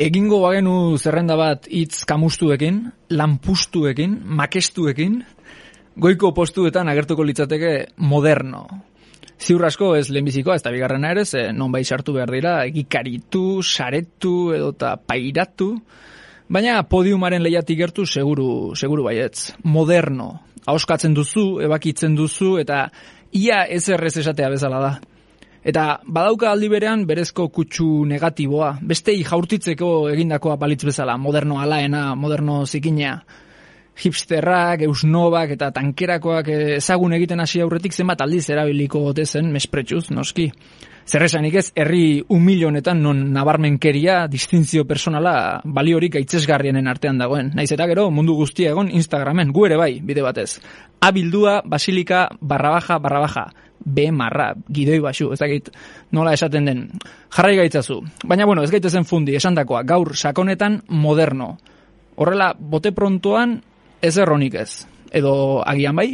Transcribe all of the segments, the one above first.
Egingo bagenu zerrenda bat hitz kamustuekin, lanpustuekin, makestuekin, goiko postuetan agertuko litzateke moderno. Ziur asko ez lehenbizikoa, ez da bigarrena ere, ze non bai sartu behar dira, egikaritu, saretu edo eta pairatu, baina podiumaren lehiatik gertu seguru, seguru baietz. Moderno, hauskatzen duzu, ebakitzen duzu, eta ia ez errez esatea bezala da. Eta badauka aldi berean berezko kutsu negatiboa, bestei jaurtitzeko egindakoa balitz bezala, moderno alaena, moderno zikinea hipsterrak, eusnobak eta tankerakoak ezagun egiten hasi aurretik zenbat aldiz erabiliko gote zen mespretsuz, noski. Zerresanik ez, herri humil honetan non nabarmenkeria, distinzio personala, baliorik aitzesgarrienen artean dagoen. Naiz eta gero, mundu guztia egon Instagramen, gu ere bai, bide batez. Abildua, basilika, barra baja, barra baja. B marra, gidoi basu, ez dakit nola esaten den. Jarrai gaitzazu. Baina bueno, ez gaitezen fundi, esandakoa, gaur sakonetan moderno. Horrela, bote prontoan, ez erronik ez. Edo agian bai?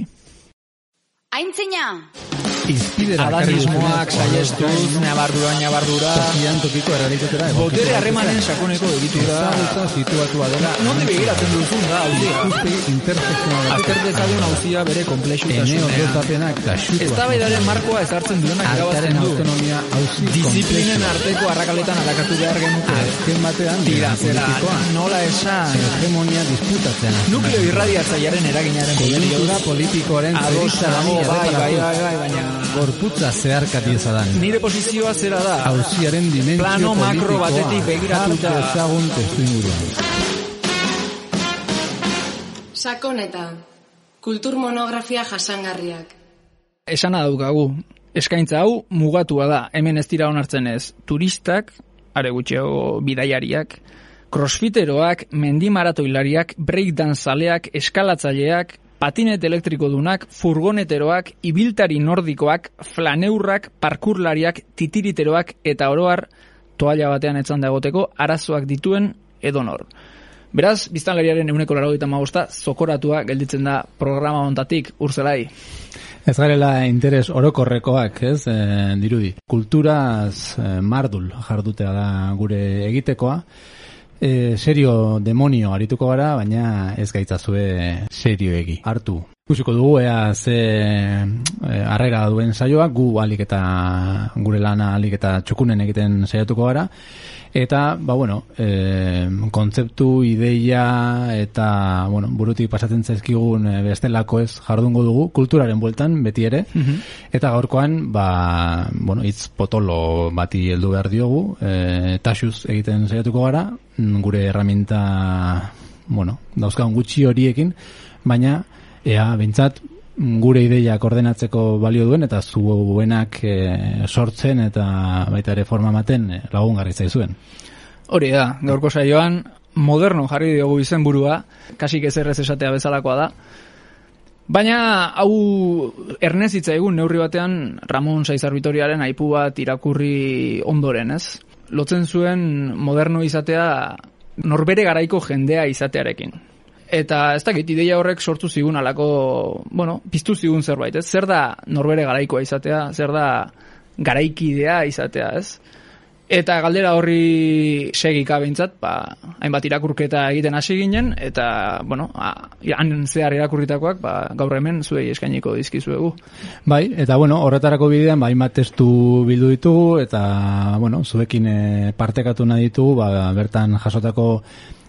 Aintzina! Izpidera Adanismoak saiestuz, nabardura, nabardura. Tokian tokiko errealitatera Botere harremanen sakoneko egitura. Ezaguta situatua dela. Nonde begiratzen duzun da, hausia. Ikuspegi intersekzional. Azter dezagun hauzia bere Eneo komplexutasunean. dotapenak da xutua. Eztabaidaren markoa ezartzen duenak irabazten du. autonomia hauzi Disiplinen arteko arrakaletan arakatu behar genuke. Azken batean, Tira, zera, nola esan. Hegemonia disputatzen. Nukleo irradiatzaiaren eraginaren politikoaren Adosa dago, bai, bai, bai, bai, baina... Gorputza zeharkati ezadan. Nire posizioa zera da. Hauziaren dimentsio Plano makro batetik begiratuta. jar dezagun testu inguruan. Sakoneta. Kultur monografia jasangarriak. Esana daukagu. Eskaintza hau mugatua da. Hemen ez dira onartzen ez. Turistak, are gutxeo bidaiariak, crossfiteroak, mendimaratoilariak, breakdance zaleak, eskalatzaileak, patinet elektriko dunak, furgoneteroak, ibiltari nordikoak, flaneurrak, parkurlariak, titiriteroak eta oroar toalla batean etzan egoteko arazoak dituen edonor. Beraz, biztanlariaren euneko larogeita magosta, zokoratua gelditzen da programa hontatik, urzelai. Ez garela interes orokorrekoak, ez, e, dirudi. Kulturaz e, mardul jardutea da gure egitekoa. E, serio demonio arituko gara, baina ez gaitzazue serioegi. Hartu. Ikusiko dugu ea ze e, arrera duen saioa, gu alik eta gure lana alik eta txukunen egiten saiatuko gara. Eta, ba, bueno, e, kontzeptu, ideia eta, bueno, burutik pasatzen zaizkigun e, bestelako ez jardungo dugu, kulturaren bueltan, beti ere. Eta gaurkoan, ba, bueno, itz potolo bati heldu behar diogu, e, taxuz egiten saiatuko gara, mm, gure herramienta, bueno, dauzkagun gutxi horiekin, baina, ea, bintzat, gure ideiak ordenatzeko balio duen eta zuenak e, sortzen eta baita ere forma maten e, lagungarri zaizuen. Hori da, gaurko saioan, moderno jarri diogu izenburua, kasik ez errez esatea bezalakoa da. Baina, hau ernezitza egun neurri batean Ramon Saizar Vitoriaren aipu bat irakurri ondoren, ez? Lotzen zuen moderno izatea norbere garaiko jendea izatearekin. Eta ez dakit, ideia horrek sortu zigun alako, bueno, piztu zigun zerbait, ez? Zer da norbere garaikoa izatea, zer da garaikidea izatea, ez? Eta galdera horri segika behintzat, ba, hainbat irakurketa egiten hasi ginen, eta, bueno, han zehar irakurritakoak, ba, gaur hemen zuei eskainiko dizkizuegu. Bai, eta bueno, horretarako bidean, ba, hainbat testu bildu ditugu, eta, bueno, zuekin e, partekatu nahi ditugu, ba, bertan jasotako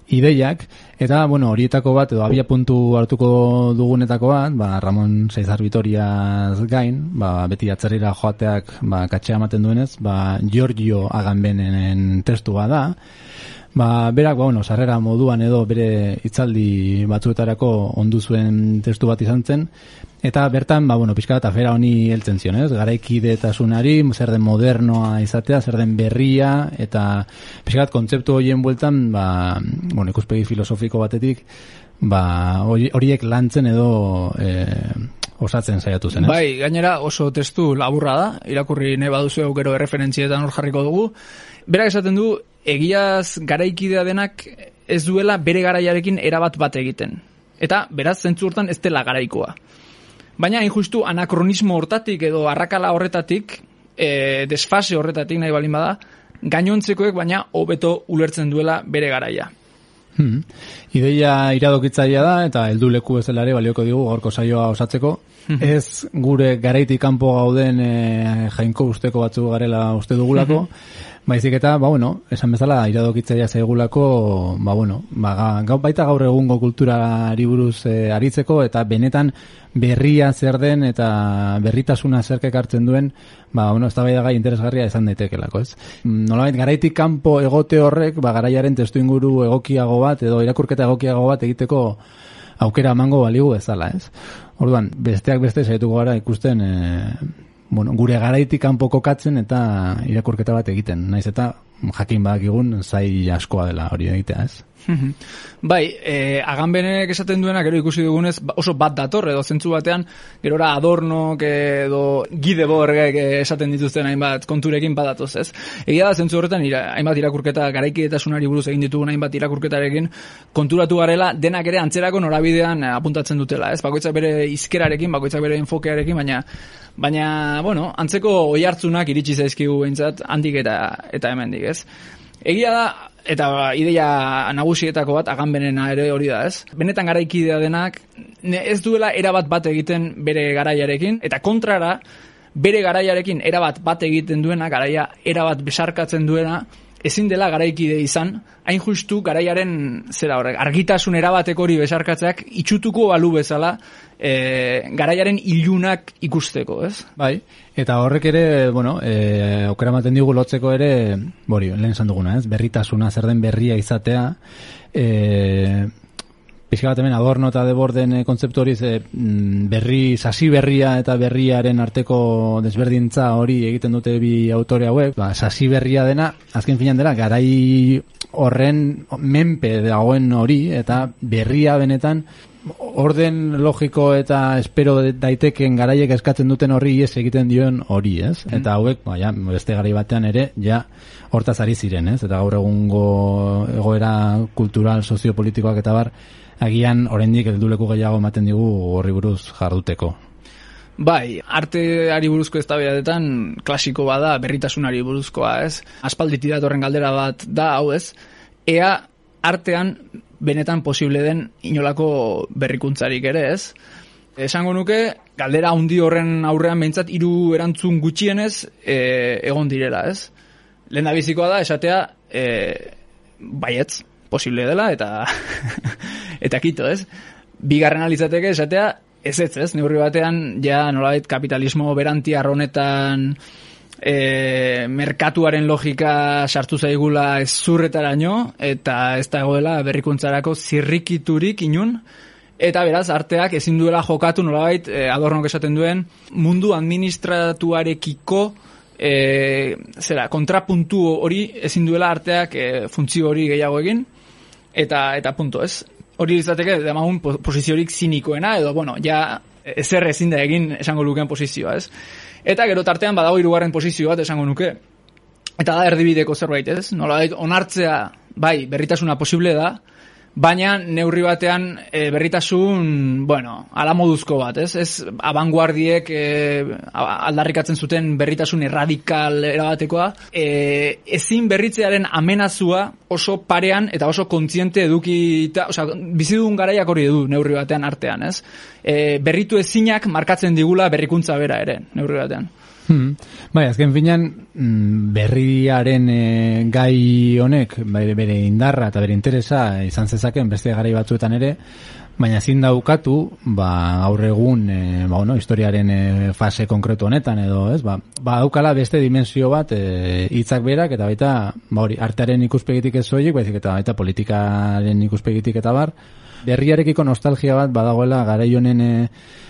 ideiak, eta, bueno, horietako bat, edo abia puntu hartuko dugunetako bat, ba, Ramon Saizar Vitoriaz gain, ba, beti atzerrira joateak, ba, katxea ematen duenez, ba, Giorgio Agambenenen testua da, Ba, berak, ba, bueno, sarrera moduan edo bere hitzaldi batzuetarako ondu zuen testu bat izan zen, eta bertan, ba, bueno, pixka bat afera honi heltzen zion, ez? Garaikidetasunari, zer den modernoa izatea, zer den berria, eta pixka kontzeptu horien bueltan, ba, bueno, ikuspegi filosofiko batetik, ba, hori- horiek lantzen edo e, osatzen saiatu zen, ez? Bai, gainera oso testu laburra da, irakurri nahi baduzu gero erreferentzietan hor jarriko dugu. Berak esaten du, egiaz garaikidea denak ez duela bere garaiarekin erabat bat egiten. Eta, beraz, zentzu hortan ez dela garaikoa. Baina, hain justu, anakronismo hortatik edo arrakala horretatik, e, desfase horretatik nahi balin bada, gainontzekoek baina hobeto ulertzen duela bere garaia. Hmm. Ideia iradokitzailea da eta heldu leku bezala ere balioko digu gaurko saioa osatzeko. Ez gure garaitik kanpo gauden e, jainko usteko batzu garela uste dugulako, baizik eta, ba bueno, esan bezala iradokitzailea zaigulako, ba bueno, ba, ga- gau, baita gaur egungo kulturari buruz e, aritzeko eta benetan berria zer den eta berritasuna zerkek hartzen duen, ba, bueno, ez gai interesgarria izan daitekelako, ez? Nolabait, garaitik kanpo egote horrek, ba, garaiaren testu inguru egokiago bat, edo irakurketa egokiago bat egiteko aukera emango baligu bezala, ez? Orduan, besteak beste saietuko gara ikusten, e, bueno, gure garaitik kanpo kokatzen eta irakurketa bat egiten, naiz eta jakin badakigun zai askoa dela hori egitea, ez? Bai, e, aganbenek esaten duena, gero ikusi dugunez, ba- oso bat dator, edo zentzu batean, gerora adornok edo gideborgek eh, esaten dituzten hainbat konturekin badatoz, ez? Egia da, zentzu horretan, ira, hainbat irakurketa, garaikidetasunari buruz egin ditugun hainbat irakurketarekin, konturatu garela, denak ere antzerako norabidean eh, apuntatzen dutela, ez? Bakoitzak bere izkerarekin, bakoitzak bere enfokearekin, baina baina, bueno, antzeko oihartzunak iritsi zaizkigu behintzat, handik eta, eta hemendik, ez? Egia da, eta ideia nagusietako bat, aganbenena ere hori da, ez? Benetan garaikidea denak, ez duela erabat bat egiten bere garaiarekin, eta kontrara, bere garaiarekin erabat bat egiten duena, garaia erabat besarkatzen duena, ezin dela garaikide izan, hain justu garaiaren zera horrek, argitasun erabateko hori besarkatzeak itxutuko balu bezala e, garaiaren ilunak ikusteko, ez? Bai, eta horrek ere, bueno, e, aukera ematen digu lotzeko ere, bori, lehen esan duguna, ez? Berritasuna, zer den berria izatea, e, pixka bat hemen adorno eta deborden e, kontzeptu hori mm, berri, sasi berria eta berriaren arteko desberdintza hori egiten dute bi autore hauek, ba, sasi berria dena, azken finan dela, garai horren menpe dagoen hori, eta berria benetan orden logiko eta espero daiteken garaiek eskatzen duten horri ies egiten dion hori, ez? Eta hauek, ba, ja, beste garai batean ere, ja, hortaz ari ziren, ez? Eta gaur egungo egoera kultural, soziopolitikoak eta bar, agian oraindik helduleku gehiago ematen digu horri buruz jarduteko. Bai, arteari buruzko eztabaidadetan klasiko bada berritasunari buruzkoa, ez? Aspalditik datorren galdera bat da hau, ez? Ea artean benetan posible den inolako berrikuntzarik ere, ez? Esango nuke, galdera handi horren aurrean behintzat hiru erantzun gutxienez e, egon direla, ez? Lehen bizikoa da, esatea, e, baietz, posible dela, eta eta kito, ez? Bigarren alitzateke esatea, ez ez, ez? Neurri batean, ja nolabait kapitalismo berantiar honetan e, merkatuaren logika sartu zaigula ez zurretaraino, eta ez dagoela berrikuntzarako zirrikiturik inun, Eta beraz, arteak ezin duela jokatu nolabait, e, adornok esaten duen, mundu administratuarekiko e, zera, kontrapuntu hori ezin duela arteak e, funtzio hori gehiago egin, eta eta punto, ez? Hori izateke, demagun po- posiziorik zinikoena, edo, bueno, ja ezer ezin da egin esango lukeen posizioa, ez? Eta gero tartean badago hirugarren posizio bat esango nuke. Eta da erdibideko zerbait, ez? Nola onartzea, bai, berritasuna posible da, baina neurri batean e, berritasun, bueno, ala moduzko bat, ez? Ez abanguardiek e, aldarrikatzen zuten berritasun erradikal erabatekoa, e, ezin berritzearen amenazua oso parean eta oso kontziente edukita, osea, bizidugun garaiak hori du neurri batean artean, ez? E, berritu ezinak markatzen digula berrikuntza bera ere, neurri batean. Hmm. Bai, azken finean mm, berriaren e, gai honek bere, bere indarra eta bere interesa izan zezaken beste garai batzuetan ere, baina ezin daukatu, ba, gaur egun, e, ba, bueno, historiaren e, fase konkretu honetan edo, ez, ba, ba daukala beste dimensio bat e, hitzak berak eta baita, ba, hori, artearen ikuspegitik ez soilik, baizik eta baita politikaren ikuspegitik eta bar, berriarekiko nostalgia bat badagoela garai honen e,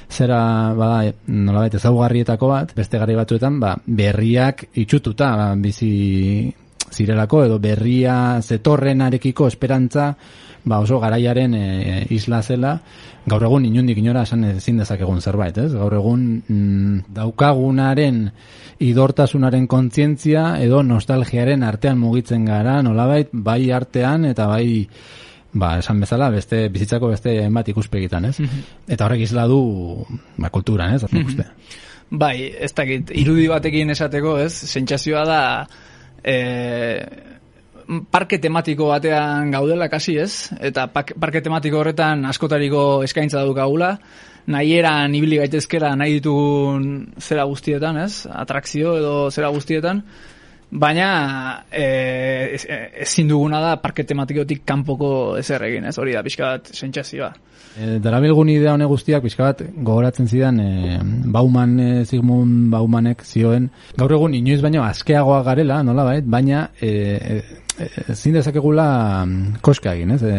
zera bada nolabait ezaugarrietako bat beste garai batzuetan ba, berriak itxututa ba, bizi zirelako edo berria zetorrenarekiko esperantza ba oso garaiaren e, isla zela gaur egun inundik inora esan ezin dezakegun zerbait, ez? Gaur egun mm, daukagunaren idortasunaren kontzientzia edo nostalgiaren artean mugitzen gara nolabait bai artean eta bai ba, esan bezala, beste bizitzako beste hainbat ikuspegitan, ez? Eta horrek isla du ba, kulturan, ez? Nik uste. Bai, ez dakit, irudi batekin esateko, ez? Sentsazioa da e, parke tematiko batean gaudela kasi ez, eta parke tematiko horretan askotariko eskaintza daukagula, nahi eran ibili gaitezkera nahi ditugun zera guztietan, ez? Atrakzio edo zera guztietan, baina e, ez- e, ezin duguna da parke tematikotik kanpoko ezer egin, ez? Hori da, pixka bat sentsazioa. E, darabilgun idea hone guztiak pixka bat gogoratzen zidan e, Bauman, e, Sigmund Baumanek zioen gaur egun inoiz baino askeagoa garela, nola bait, baina e, e, e, ezin dezakegula mm, koska egin, ez? E,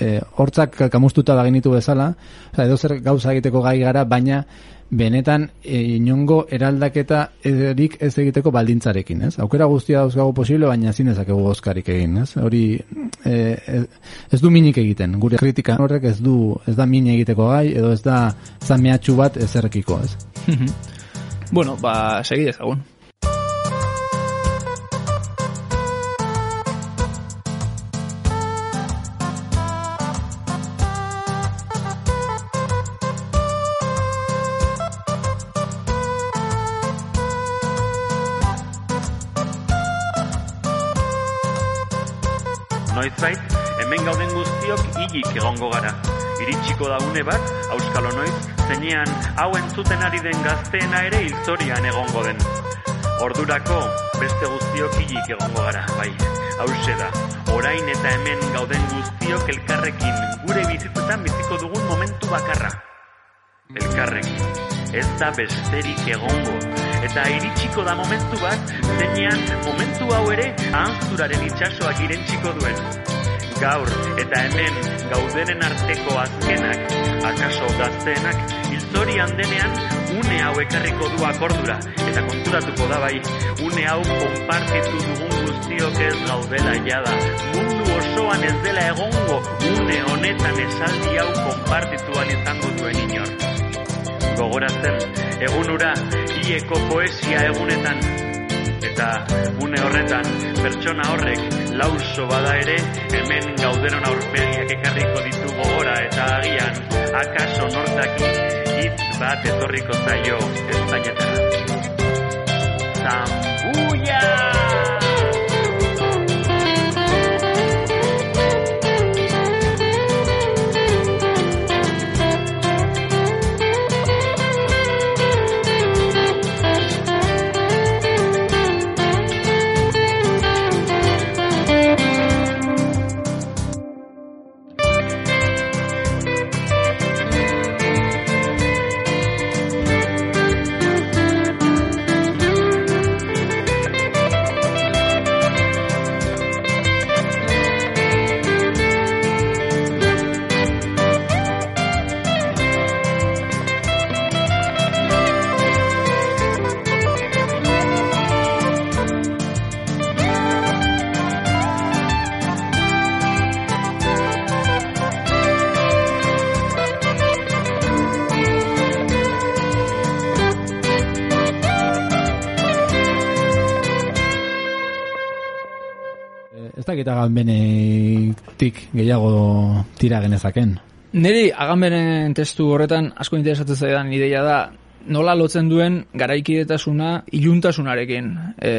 e, hortzak kamustuta bagenitu bezala, oza, edo zer gauza egiteko gai gara, baina benetan e, inongo eraldaketa erik ez egiteko baldintzarekin, ez? Aukera guztia dauzkago posible, baina ezin dezakegu oskarik egin, ez? Hori e, ez, ez du minik egiten, gure kritika horrek ez du ez da min egiteko gai, edo ez da zameatxu bat ezerrekiko, ez? bueno, ba, segi dezagun. Noizbait, hemen gauden guztiok hilik egongo gara. Iritsiko da une bat, auskalo noiz, zeinean hau entzuten ari den gazteena ere hilzorian egongo den. Ordurako, beste guztiok hilik egongo gara, bai. Hauxe da, orain eta hemen gauden guztiok elkarrekin gure bizitzetan biziko dugun momentu bakarra. Elkarrekin, ez da besterik egongo. Eta iritsiko da momentu bat, zeinean momentu hau ere ahanzturaren itxasoak irentsiko duen. Gaur eta hemen gaudenen arteko azkenak, akaso gazteenak, hilzorian denean une hau ekarriko du akordura, eta konturatuko da bai, une hau konpartitu dugun guztiok ez gaudela jada. Mundu osoan ez dela egongo, une honetan esaldi hau konpartitu izango duen inor gogoratzen egunura hieko poesia egunetan eta une horretan pertsona horrek lauso bada ere hemen gaudenon aurpegiak ekarriko ditu gogora eta agian akaso nortaki hitz bat etorriko zaio espainetara Zambuia! Dakit benetik gehiago tira genezaken. Neri agamberen testu horretan asko interesatzen zaidan ideia da nola lotzen duen garaikidetasuna iluntasunarekin. E,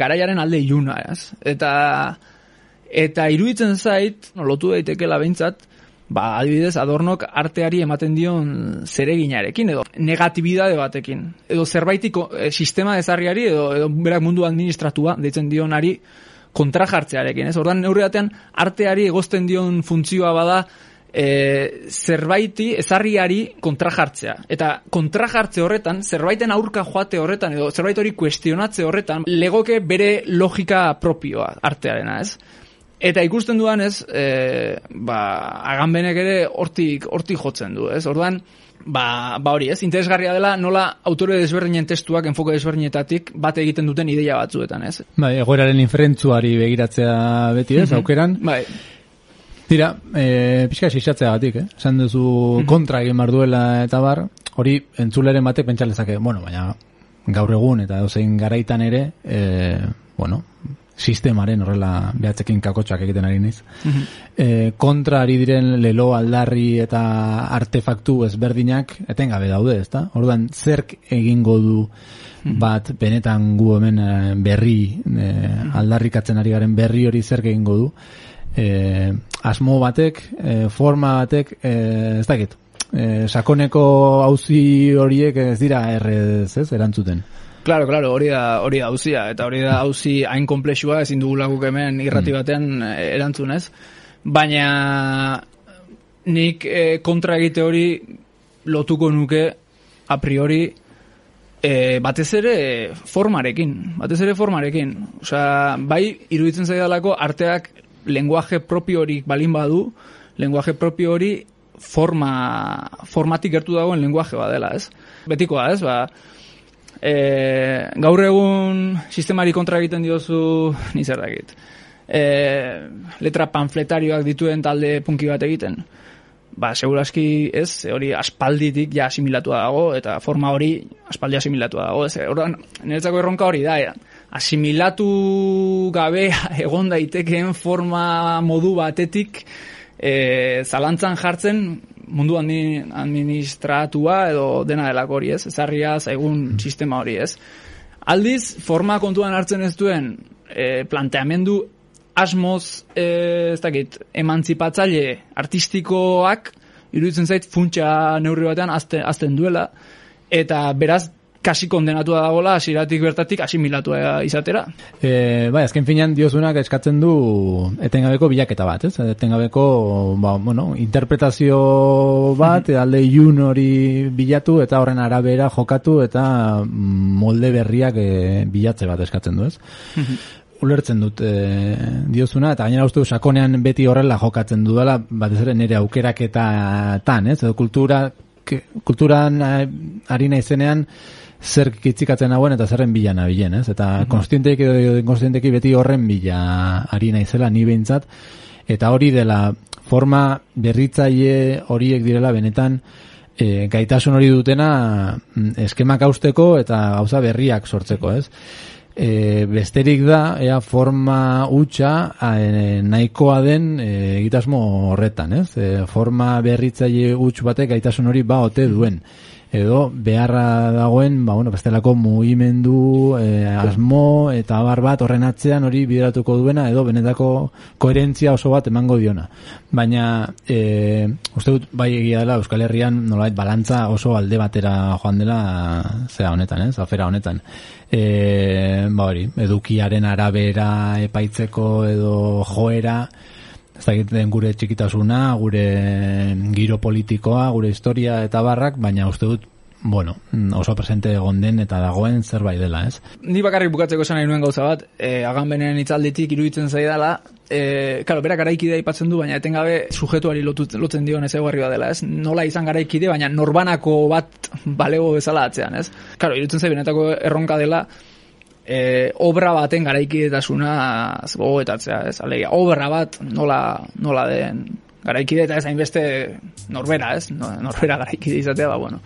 garaiaren alde iluna, ez? Eta eta iruditzen zait, no, lotu daitekela behintzat, ba, adibidez, adornok arteari ematen dion zereginarekin, edo negatibidade batekin. Edo zerbaitiko e, sistema ezarriari, edo, edo berak mundu administratua, deitzen dionari, kontra jartzearekin, ez? Ordan neurri batean arteari egozten dion funtzioa bada e, zerbaiti ezarriari kontra jartzea. Eta kontra jartze horretan, zerbaiten aurka joate horretan edo zerbait hori kuestionatze horretan legoke bere logika propioa artearena, ez? Eta ikusten duan ez, e, ba, aganbenek ere hortik, hortik jotzen du, ez? Orduan, ba, ba hori ez, interesgarria dela nola autore desberdinen testuak enfoke desberdinetatik bat egiten duten ideia batzuetan, ez? Bai, egoeraren inferentzuari begiratzea beti ez, aukeran. Bai, Tira, e, pixka xixatzea batik, eh? Esan duzu kontra egin bar duela eta bar, hori entzuleren batek pentsa lezake, bueno, baina gaur egun eta dozein garaitan ere, e, bueno, sistemaren horrela behatzekin kakotxak egiten ari niz. e, kontra ari diren lelo aldarri eta artefaktu ezberdinak etengabe daude, ezta? Orduan, zerk egingo du bat benetan gu hemen eh, berri e, aldarrikatzen ari garen berri hori zerk egingo du e, asmo batek, e, forma batek, e, ez dakit, e, sakoneko auzi horiek ez dira errez, ez, erantzuten. Claro, claro, hori da, hori da auzia, eta hori da auzi hain komplexua ezin dugula guk hemen irrati batean eh, erantzunez. Baina nik eh, kontra egite hori lotuko nuke a priori eh, batez ere formarekin, batez ere formarekin. Osea, bai iruditzen zaidalako arteak lenguaje propio hori balin badu, lenguaje propio hori forma, formatik gertu dagoen lenguaje badela, ez? Betikoa, ez? Ba, e, gaur egun sistemari kontra egiten diozu ni zer dakit. E, letra panfletarioak dituen talde punki bat egiten. Ba, seguraski ez, hori aspalditik ja asimilatua dago, eta forma hori aspaldi asimilatua dago. Ez, orduan, niretzako erronka hori da, ja. asimilatu gabe egon daitekeen forma modu batetik e, zalantzan jartzen mundu handi- administratua edo dena delako hori ez, ezarria zaigun sistema hori ez. Aldiz, forma kontuan hartzen ez duen e, planteamendu asmoz, e, ez dakit, emantzipatzaile artistikoak iruditzen zait funtsa neurri batean azte, azten duela, eta beraz, kasi kondenatua dagola hasieratik bertatik asimilatua izatera. E, bai, azken finean diozunak eskatzen du etengabeko bilaketa bat, ez? Etengabeko, ba, bueno, interpretazio bat, alde ilun hori bilatu eta horren arabera jokatu eta mm, molde berriak e, bilatze bat eskatzen du, ez? ulertzen dut e, diozuna, eta gainera uste sakonean beti horrela jokatzen dudala, batez ere nire aukeraketatan, ez? Edo kultura, ke- kulturan ari naizenean zer kitzikatzen hauen eta zerren bila nabilen, ez? Eta konstienteik edo inkonstienteki beti horren bila ari naizela ni behintzat, eta hori dela forma berritzaile horiek direla benetan e, gaitasun hori dutena mm, eskemak hausteko eta gauza berriak sortzeko, ez? E, besterik da, ea forma hutsa e, nahikoa den e, egitasmo horretan, ez? E, forma berritzaile huts batek gaitasun hori ba ote duen edo beharra dagoen, ba, bueno, bestelako mugimendu, e, asmo eta abar bat horren atzean hori bideratuko duena edo benetako koherentzia oso bat emango diona. Baina, e, uste dut, bai egia dela Euskal Herrian nolait balantza oso alde batera joan dela zera honetan, ez, afera honetan. E, ba hori, edukiaren arabera epaitzeko edo joera, den gure txikitasuna, gure giro politikoa, gure historia eta barrak, baina uste dut, bueno, oso presente egon den eta dagoen zerbait dela, ez? Ni bakarrik bukatzeko esan nahi nuen gauza bat, e, aganbenen hitzalditik iruditzen zaidala, e, karo, berak garaikide aipatzen du, baina etengabe sujetuari lotu, lotzen dion ez eguarri dela, ez? Nola izan garaikide, baina norbanako bat balego bezala atzean, ez? Karo, iruditzen zai benetako erronka dela, e, obra baten garaikidetasuna gogoetatzea, ez? Alegia, obra bat nola, nola den garaikide eta ez hainbeste norbera, ez? No- Norbera garaikide izatea, ba, bueno.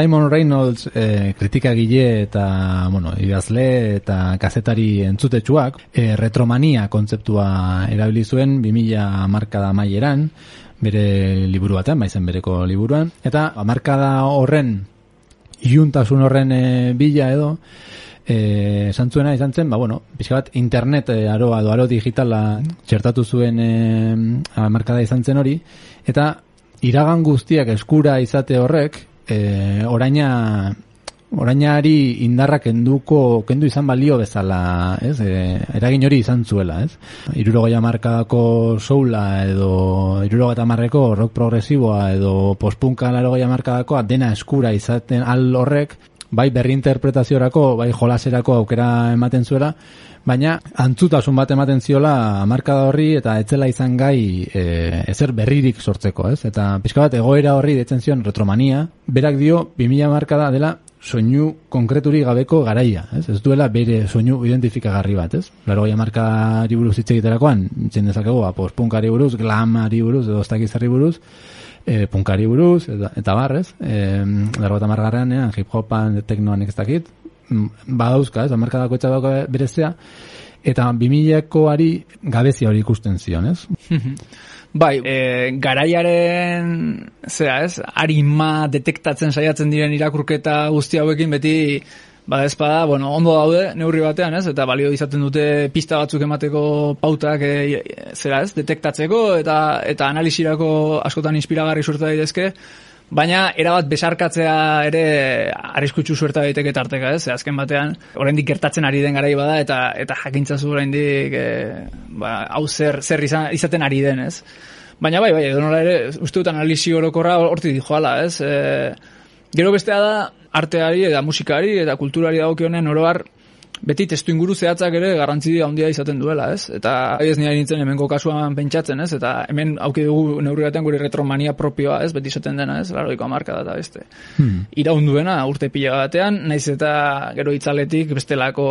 Simon Reynolds e, kritikagile eta, bueno, idazle eta kazetari entzutetsuak e, retromania kontzeptua erabili zuen 2000 markada maieran, bere liburu batean, baizen bereko liburuan, eta markada horren iuntasun horren e, bila edo, eh esan zuena izan zen, ba bueno, pixka bat internet e, aroa edo aro digitala txertatu zuen e, markada izan zen hori. Eta iragan guztiak eskura izate horrek e, oraina orainari indarra kenduko kendu izan balio bezala, ez? E, eragin hori izan zuela, ez? 60 markadako soula edo 70 rock progresiboa edo postpunka 80 markadakoa dena eskura izaten al horrek bai berri interpretaziorako, bai jolaserako aukera ematen zuela, baina antzutasun bat ematen ziola markada horri eta etzela izan gai e, ezer berririk sortzeko, ez? Eta pixka bat egoera horri detzen zion retromania, berak dio 2000 markada dela soinu konkreturi gabeko garaia, ez? Ez duela bere soinu identifikagarri bat, ez? Laro gai markari buruz hitz egiterakoan, zen dezakegu, punkari buruz, glamari buruz, edo ostakizarri buruz, e, punkari buruz, eta, eta barrez, e, laro eta margarrean, hip hopan, teknoan ez dakit, mm, badauzka, ez, amarkadako etxabako berezea, eta 2000koari gabezia hori ikusten zion, ez? Bai, e, garaiaren, zera ez, arima detektatzen saiatzen diren irakurketa guzti hauekin beti, ba ezpada, bueno, ondo daude neurri batean, ez? Eta balio izaten dute pista batzuk emateko pautak e, zera ez, detektatzeko eta eta analisirako askotan inspiragarri suerta daitezke, Baina, erabat besarkatzea ere arriskutsu suerta daiteke tarteka, ez? Azken batean, oraindik gertatzen ari den garai bada, eta eta jakintzazu oraindik e, ba, hau zer, zer izaten ari den, ez? Baina bai, bai, edo nola ere, uste dut analizi orokorra horti dijoala, ez? E, gero bestea da, arteari eta musikari eta kulturari dagokionen oroar beti testu inguru zehatzak ere garrantzi handia izaten duela, ez? Eta ez nire nintzen hemengo kasuan pentsatzen, ez? Eta hemen auki dugu neurri batean gure retromania propioa, ez? Beti izaten dena, ez? Laroiko marka da beste. Hmm. Iraunduena urte pila batean, naiz eta gero itzaletik bestelako,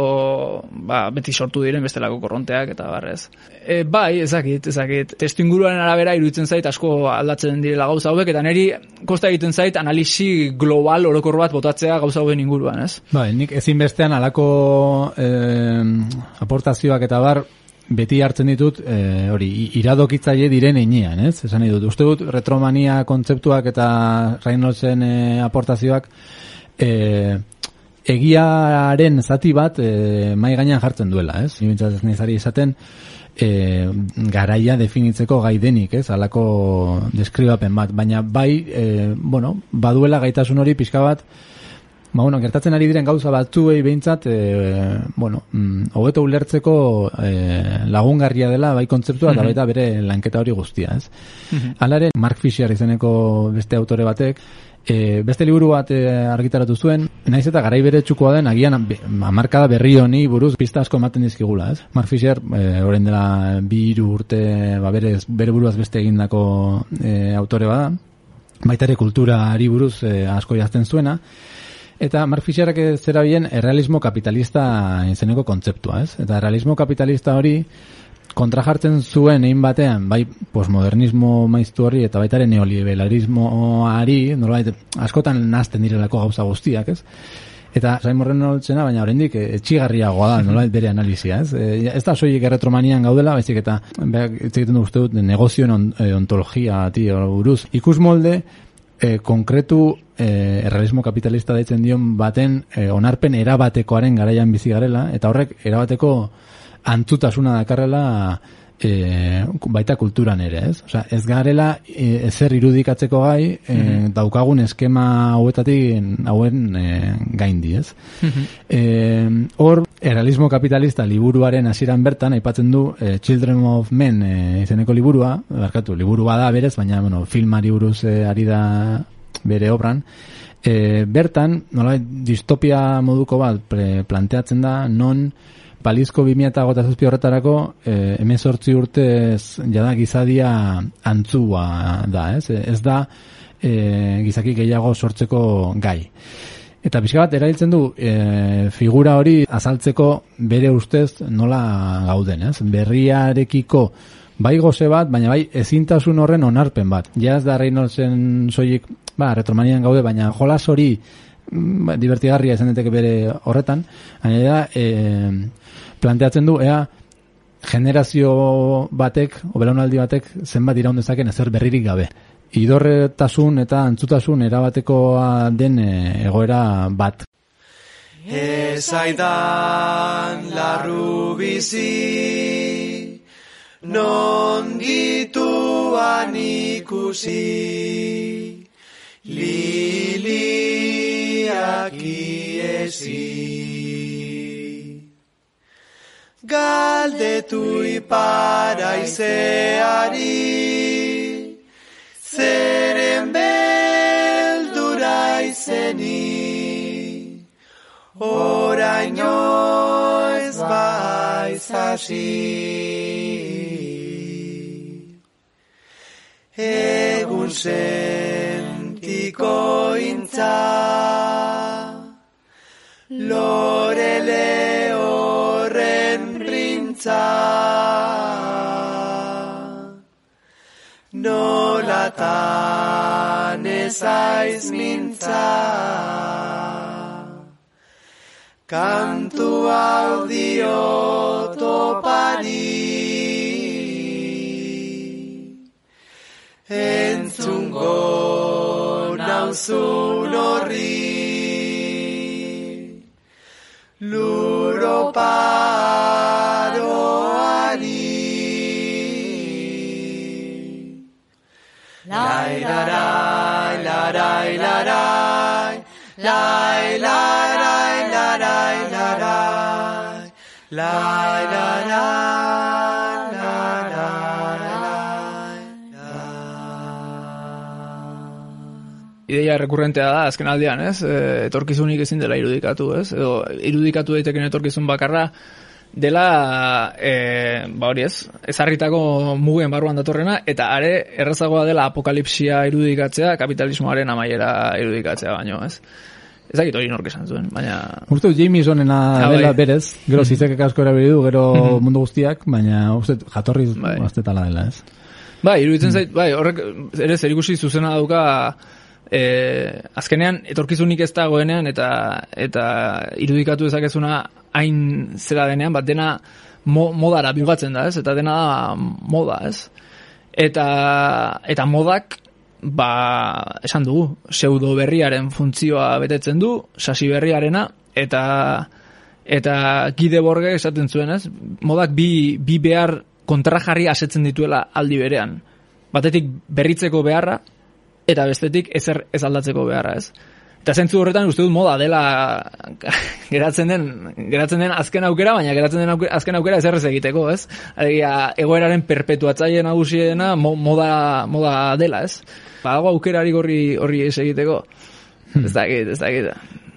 ba, beti sortu diren bestelako korronteak eta barrez. E, bai, ezakit, ezakit. Testu inguruaren arabera iruditzen zait asko aldatzen direla gauza hauek eta neri kosta egiten zait analisi global orokor bat botatzea gauza hauen inguruan, ez? Bai, nik ezin bestean alako eh, aportazioak eta bar beti hartzen ditut eh, hori iradokitzaile diren einean, ez? Esan ditut, uste dut retromania kontzeptuak eta Reynoldsen eh, aportazioak eh, egiaren zati bat eh, mai gainean jartzen duela, ez? Ni ez nizari esaten e, garaia definitzeko gai denik, ez? Halako deskribapen bat, baina bai, e, bueno, baduela gaitasun hori pixka bat Ba, bueno, gertatzen ari diren gauza batzuei behintzat, e, bueno, mm, hobeto ulertzeko e, lagungarria dela bai kontzeptua eta baita bere lanketa hori guztia, ez? Alare, Mark Fisher izeneko beste autore batek, e, beste liburu bat e, argitaratu zuen, naiz eta garai bere txukoa den, agian amarkada berri honi buruz pista asko ematen dizkigula, ez? Mark Fisher, e, orain dela bi urte, ba, bere, bere buruaz beste egindako e, autore bada, baita ere kultura ari buruz e, asko jazten zuena, Eta Mark Fisherak zera bien errealismo kapitalista izeneko kontzeptua, ez? Eta errealismo kapitalista hori kontra jartzen zuen egin batean, bai posmodernismo maiztu hori eta baitare neoliberalismoari, norbait askotan nazten direlako gauza guztiak, ez? Eta Simon Reynoldsena, baina oraindik etxigarriagoa da, nolait bere analizia, ez? E, ez da soilik erretromanian gaudela, baizik eta beak egiten du uste dut negozioen eh, ontologia ati buruz. Ikus molde e, konkretu e, errealismo kapitalista daitzen dion baten e, onarpen erabatekoaren garaian bizi garela, eta horrek erabateko antzutasuna dakarrela e, baita kulturan ere, ez? Osea, ez garela e, ezer irudikatzeko gai e, mhm. daukagun eskema hauetatik hauen e, gaindi, ez? Mm hor, errealismo kapitalista liburuaren hasieran bertan aipatzen du e, Children of Men e, izeneko liburua, barkatu, liburu bada berez, baina bueno, filmari buruz e, ari da bere obran. E, bertan, nola, distopia moduko bat planteatzen da, non balizko 2008 horretarako e, emezortzi urtez jada gizadia antzua da, ez? Ez da e, gizaki gehiago sortzeko gai. Eta pixka bat, erailtzen du, e, figura hori azaltzeko bere ustez nola gauden, ez? Berriarekiko bai goze bat, baina bai ezintasun horren onarpen bat. Ja ez da Reynoldsen soilik, ba, retromanian gaude, baina jolas hori mm, ba, divertigarria izan daiteke bere horretan, baina da, e, planteatzen du, ea, generazio batek, o belaunaldi batek, zenbat iraun dezaken ezer berririk gabe. Idorretasun eta antzutasun erabatekoa den e, egoera bat. Ezaidan larru bizi, non dituan ikusi, liliak iesi. Galdetu iparaizeari, zeren beldura izeni, oraino ez baiz hasi. Egun sentiko intza, lorele horren printza, nolatan ezaiz mintza. Kantu audio topari Entzungo nauzun horri Luro Lai larai, larai, larai, lai larai, larai, larai, lai larai, larai, Ideia rekurrentea da, azken aldean, ez? E, etorkizunik ezin dela irudikatu, ez? Edo irudikatu daiteken etorkizun bakarra dela, e, ba hori ez, ezarritako mugen barruan datorrena, eta are errazagoa dela apokalipsia irudikatzea, kapitalismoaren amaiera irudikatzea baino, ez? Ez dakit hori nork esan zuen, baina... Uste dut Jamesonena Ah, dela bai. berez, gero zizekek asko erabili du, gero mundu guztiak, baina uste jatorri Bai. aztetala dela, ez? Bai, iruditzen zait, bai, horrek ere zerikusi zuzena dauka e, azkenean etorkizunik ez dagoenean eta eta irudikatu dezakezuna hain zera denean, bat dena mo, modara bigatzen da, ez? Eta dena da moda, ez? Eta, eta modak ba, esan dugu, pseudo berriaren funtzioa betetzen du, sasi berriarena, eta eta gide borge esaten zuen, ez? Modak bi, bi behar kontrajarri asetzen dituela aldi berean. Batetik berritzeko beharra, eta bestetik ezer ez aldatzeko beharra, ez? Eta zentzu horretan uste dut moda dela geratzen den, geratzen den azken aukera, baina geratzen den aukera, azken aukera ezer ez egiteko, ez? Alegia, egoeraren perpetuatzaile nagusiena mo, moda, moda dela, ez? Badago aukerari horri horri ez egiteko. Ez dakit, ez dakit.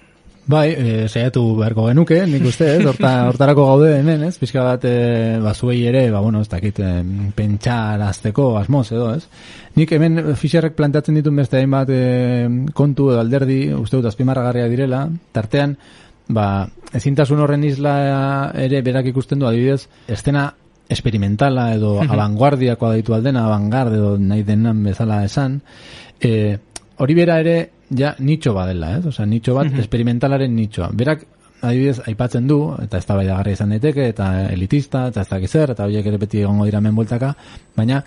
Bai, e, saiatu beharko genuke, nik uste, ez, horta, hortarako gaude hemen, ez, pixka bat, e, ba, zuei ere, ba, bueno, ez dakit, e, pentsarazteko asmoz, edo, ez. Nik hemen Fischerrek planteatzen ditun beste hainbat e, kontu edo alderdi, uste dut azpimarragarria direla, tartean, ba, ezintasun horren isla ere berak ikusten du, adibidez, estena experimentala edo abanguardiakoa ditu aldena, avantgarde edo nahi denan bezala esan, e, hori bera ere ja nitxo badela, ez? Osea, nitxo bat, experimentalaren nitxoa. Berak, adibidez, aipatzen du, eta ez da izan daiteke, eta elitista, eta ez dakiz zer, eta horiek ere beti egongo dira menbueltaka, baina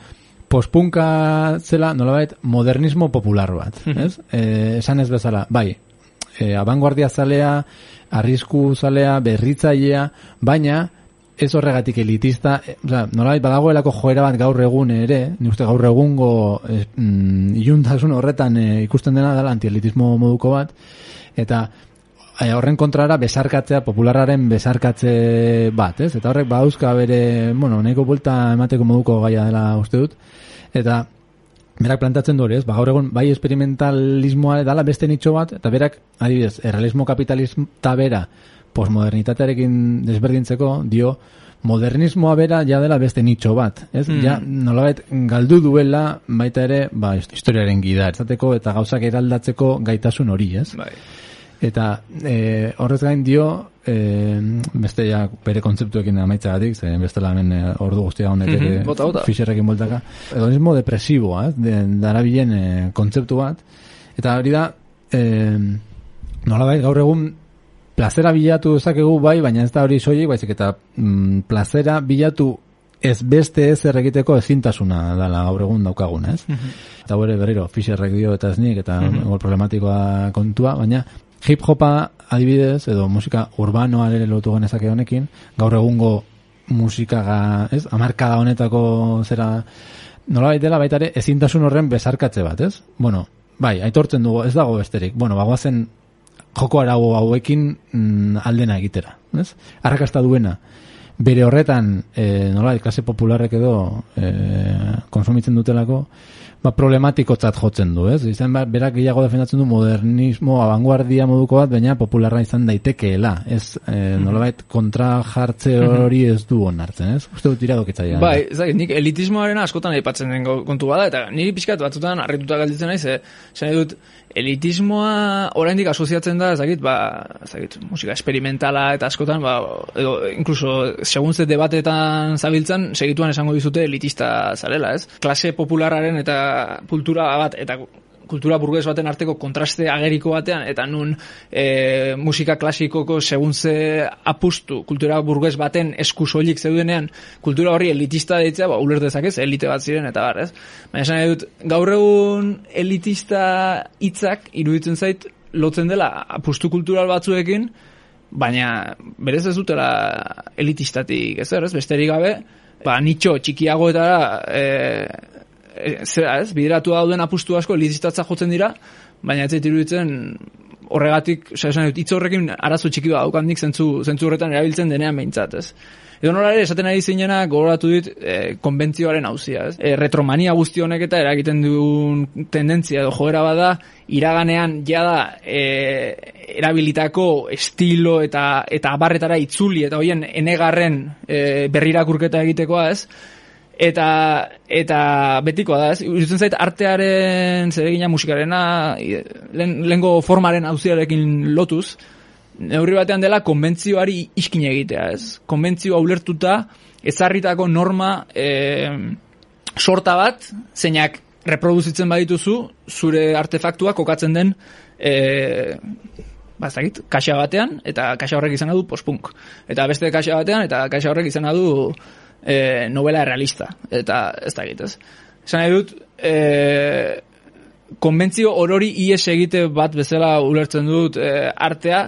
pospunka zela nolabait modernismo popular bat, ez? E, esan ez bezala, bai, e, abanguardia zalea, arrisku zalea, berritzailea, baina ez horregatik elitista, e, oza, nolabait badagoelako joera bat gaur egun ere, ni uste gaur egungo e, mm, iluntasun horretan e, ikusten dena dela antielitismo moduko bat, eta e, horren kontrara besarkatzea, popularraren besarkatze bat, ez? Eta horrek badauzka bere, bueno, nahiko buelta emateko moduko gaia dela uste dut, eta berak plantatzen du hori, ez? Ba, gaur egun bai experimentalismoa dala beste nitxo bat, eta berak, adibidez, errealismo kapitalista bera, posmodernitatearekin desberdintzeko, dio, modernismoa bera ja dela beste nitxo bat, ez? Ja, nolabait galdu duela baita ere, ba, historiaren gida, etzateko eta gauzak eraldatzeko gaitasun hori, ez? Bai. Eta e, horrez gain dio, e, beste ja bere kontzeptuekin amaitzagatik, ze bestela hemen e, ordu guztia honek Mhm, ere bota, bota. Fisherrekin boltaka. Hedonismo depresiboa, ez? De, darabilen e, kontzeptu bat. Eta hori da, e, nolabait gaur egun plazera bilatu dezakegu bai, baina ez da hori soilik, baizik eta mm, plazera bilatu ez beste ez egiteko ezintasuna dela gaur egun daukagun, ez? Eta bere berriro, Fisherrek dio eta ez nik, eta mm problematikoa kontua, baina hip-hopa adibidez, edo musika urbanoa ere lotu genezake honekin, gaur egungo musika, ga, ez? Amarkada honetako zera, nola baitela baita ere ezintasun horren besarkatze bat, ez? Bueno, bai, aitortzen dugu, ez dago besterik. Bueno, bagoazen joko arau hauekin mm, aldena egitera, ez? Arrakasta duena. Bere horretan, e, nola, klase popularrek edo e, konsumitzen dutelako, ba, problematikotzat jotzen du, ez? Izan ba, berak gehiago defendatzen du modernismo abanguardia moduko bat, baina popularra izan daitekeela. Ez, e, nolabait, kontra jartze hori ez du onartzen, ez? Uste dut iradokitzaia. Bai, ez dakit, nik elitismoaren askotan aipatzen den kontu bada, eta niri pixkat batzutan harrituta galditzen naiz, eh, nahi dut, elitismoa oraindik asoziatzen da, ez dakit, ba, ez dakit, musika experimentala eta askotan, ba, edo, incluso, segun ze debatetan zabiltzan, segituan esango dizute elitista zarela, ez? Klase populararen eta kultura bat, eta kultura burgues baten arteko kontraste ageriko batean, eta nun e, musika klasikoko segun ze apustu kultura burgues baten esku soilik zeudenean, kultura horri elitista deitzea, ba, uler dezakez, elite bat ziren, eta bar, ez? Baina esan dut, gaur egun elitista hitzak iruditzen zait lotzen dela apustu kultural batzuekin, baina berez ez dutela elitistatik, ez, besterik gabe, ba, nitxo txikiagoetara e, e, zera ez, bideratu dauden apustu asko elitistatza jotzen dira, baina ez zait iruditzen horregatik, oza, esan dut, hitz horrekin arazo txiki bat daukandik zentzu, zentzu horretan erabiltzen denean behintzat, ez. Edo nola ere, esaten ari zinena, gogoratu dit, e, konbentzioaren hauzia, ez. E, retromania guzti honek eta eragiten duen tendentzia edo joera bada, iraganean jada e, erabilitako estilo eta eta abarretara itzuli eta hoien enegarren e, berrirakurketa egitekoa, ez? Eta eta betikoa da, ez? Iruditzen zait artearen zeregina musikarena lehen, lehengo formaren auziarekin lotuz, neurri batean dela konbentzioari iskin egitea, ez? Konbentzioa ulertuta ezarritako norma e, sorta bat, zeinak reproduzitzen badituzu, zure artefaktua kokatzen den e, ba, ez dakit, kaxa batean, eta kaxa horrek izan du postpunk. Eta beste kaxa batean, eta kaxa horrek izan du e, novela realista. Eta ez dakit, ez? Esan nahi dut, e, konbentzio orori ies egite bat bezala ulertzen dut e, artea,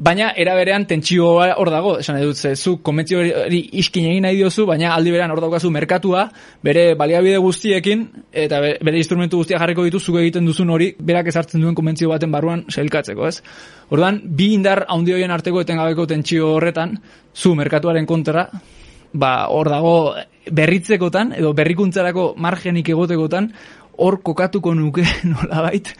baina era berean tentsio hor dago, esan nahi dut, ze zu konbentzio hori iskin egin nahi diozu, baina aldi berean hor daukazu merkatua, bere baliabide guztiekin, eta be- bere instrumentu guztiak jarriko ditu zuk egiten duzun hori, berak ezartzen duen konbentzio baten barruan sailkatzeko, ez? Orduan, bi indar handi horien arteko etengabeko tentsio horretan, zu merkatuaren kontra, ba, hor dago berritzekotan, edo berrikuntzarako margenik egotekotan, hor kokatuko nuke nolabait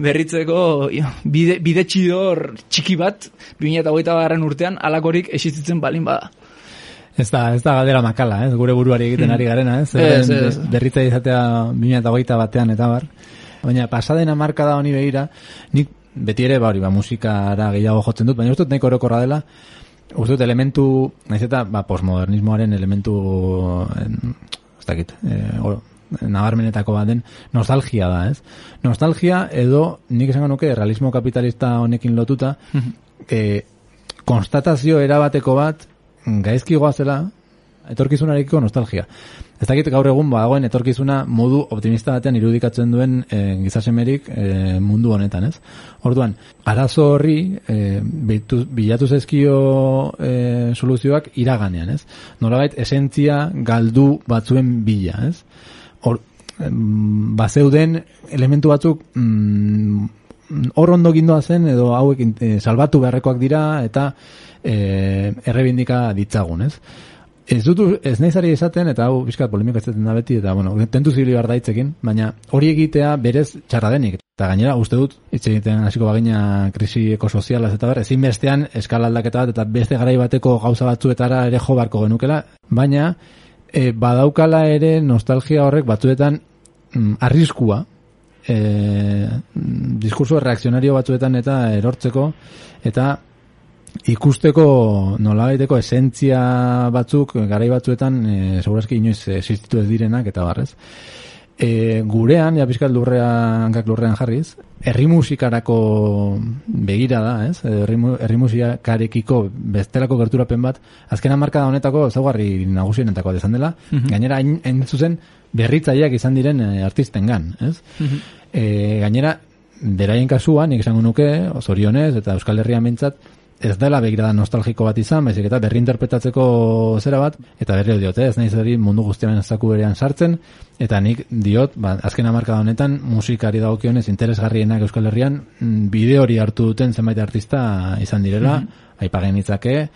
berritzeko jo, bide, bide txidor txiki bat 2008 garren urtean alakorik existitzen balin bada. Ez da, ez da galdera makala, ez? Gure buruari egiten ari garena, ez? Ez, Zerren ez. Berritza izatea 2008 batean eta bar. Baina pasadena marka da honi begira, nik beti ere, ba, hori, ba, musikara gehiago jotzen dut, baina uste dut nahiko orokorra dela, uste dut elementu, naiz eta, ba, postmodernismoaren elementu, en, ez dakit, e, oro, nabarmenetako bat den, nostalgia da, ez? Nostalgia edo, nik esango nuke, realismo kapitalista honekin lotuta, e, konstatazio erabateko bat, gaizki goazela, etorkizunarekiko nostalgia. Ez dakit gaur egun badagoen etorkizuna modu optimista batean irudikatzen duen e, gizasemerik e, mundu honetan, ez? Orduan, arazo horri e, bilatu, bilatu zezkio e, soluzioak iraganean, ez? Nolabait esentzia galdu batzuen bila, ez? Hor, bazeuden elementu batzuk mm, ondo gindoa zen edo hauek eh, salbatu beharrekoak dira eta eh, errebindika ditzagun, ez? Ez dut, ez nahi zari esaten, eta hau bizkat polemika ez da beti, eta bueno, tentu zibili behar daitzekin, baina hori egitea berez txarra denik. Eta gainera, uste dut, hitz egiten hasiko bagina krisi ekosozialaz eta ber, ezin bestean eskala aldaketa bat, eta beste garai bateko gauza batzuetara ere jo barko genukela, baina e, badaukala ere nostalgia horrek batzuetan mm, arriskua, e, diskurso reakzionario batzuetan eta erortzeko, eta ikusteko nolabaiteko esentzia batzuk garai batzuetan e, segurazki inoiz existitu ez direnak eta barrez. E, gurean, ja pizkat lurrea, hankak lurrean jarriz, herri musikarako begira da, ez? Herri, herri musikarekiko bestelako gerturapen bat, azken marka da honetako zaugarri nagusienetako izan dela, mm gainera hain zuzen berritzaileak izan diren e, artistengan, ez? Mm gainera, beraien kasuan, nik esango nuke, zorionez, eta Euskal Herria mintzat, ez dela begirada nostalgiko bat izan, baizik eta berri interpretatzeko zera bat, eta berri diote, ez nahi zari mundu guztiaren zaku berean sartzen, eta nik diot, ba, azken amarka honetan, musikari dagokionez interesgarrienak Euskal Herrian, mm, bide hori hartu duten zenbait artista izan direla, mm -hmm. aipagen itzake,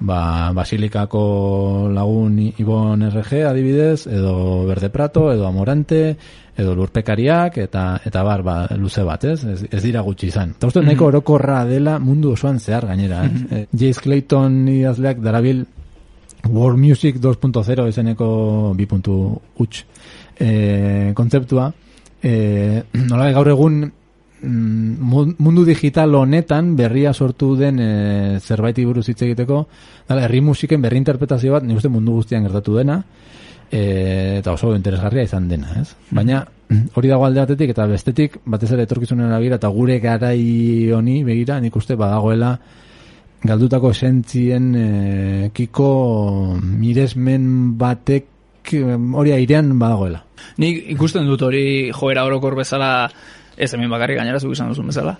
ba, Basilikako lagun Ibon RG adibidez, edo Berde Prato, edo Amorante, edo lurpekariak eta eta bar ba, luze bat, ez? Ez, ez dira gutxi izan. Ta uste nahiko mhm. orokorra dela mundu osoan zehar gainera, eh? Mm -hmm. Jace Clayton idazleak darabil World Music 2.0 izeneko bi puntu huts e, kontzeptua. E, nola gaur egun mm, mundu digital honetan berria sortu den e, zerbait buruz hitz egiteko, dala, herri musiken berri interpretazio bat, ni uste mundu guztian gertatu dena, e, eta oso interesgarria izan dena, ez? Baina hori dago alde batetik eta bestetik batez ere etorkizunen begira eta gure garai honi begira nik uste badagoela galdutako esentzien e, kiko miresmen batek hori airean badagoela. Nik ikusten dut hori joera orokor bezala ez hemen bakarrik gainera zuk izan duzun bezala.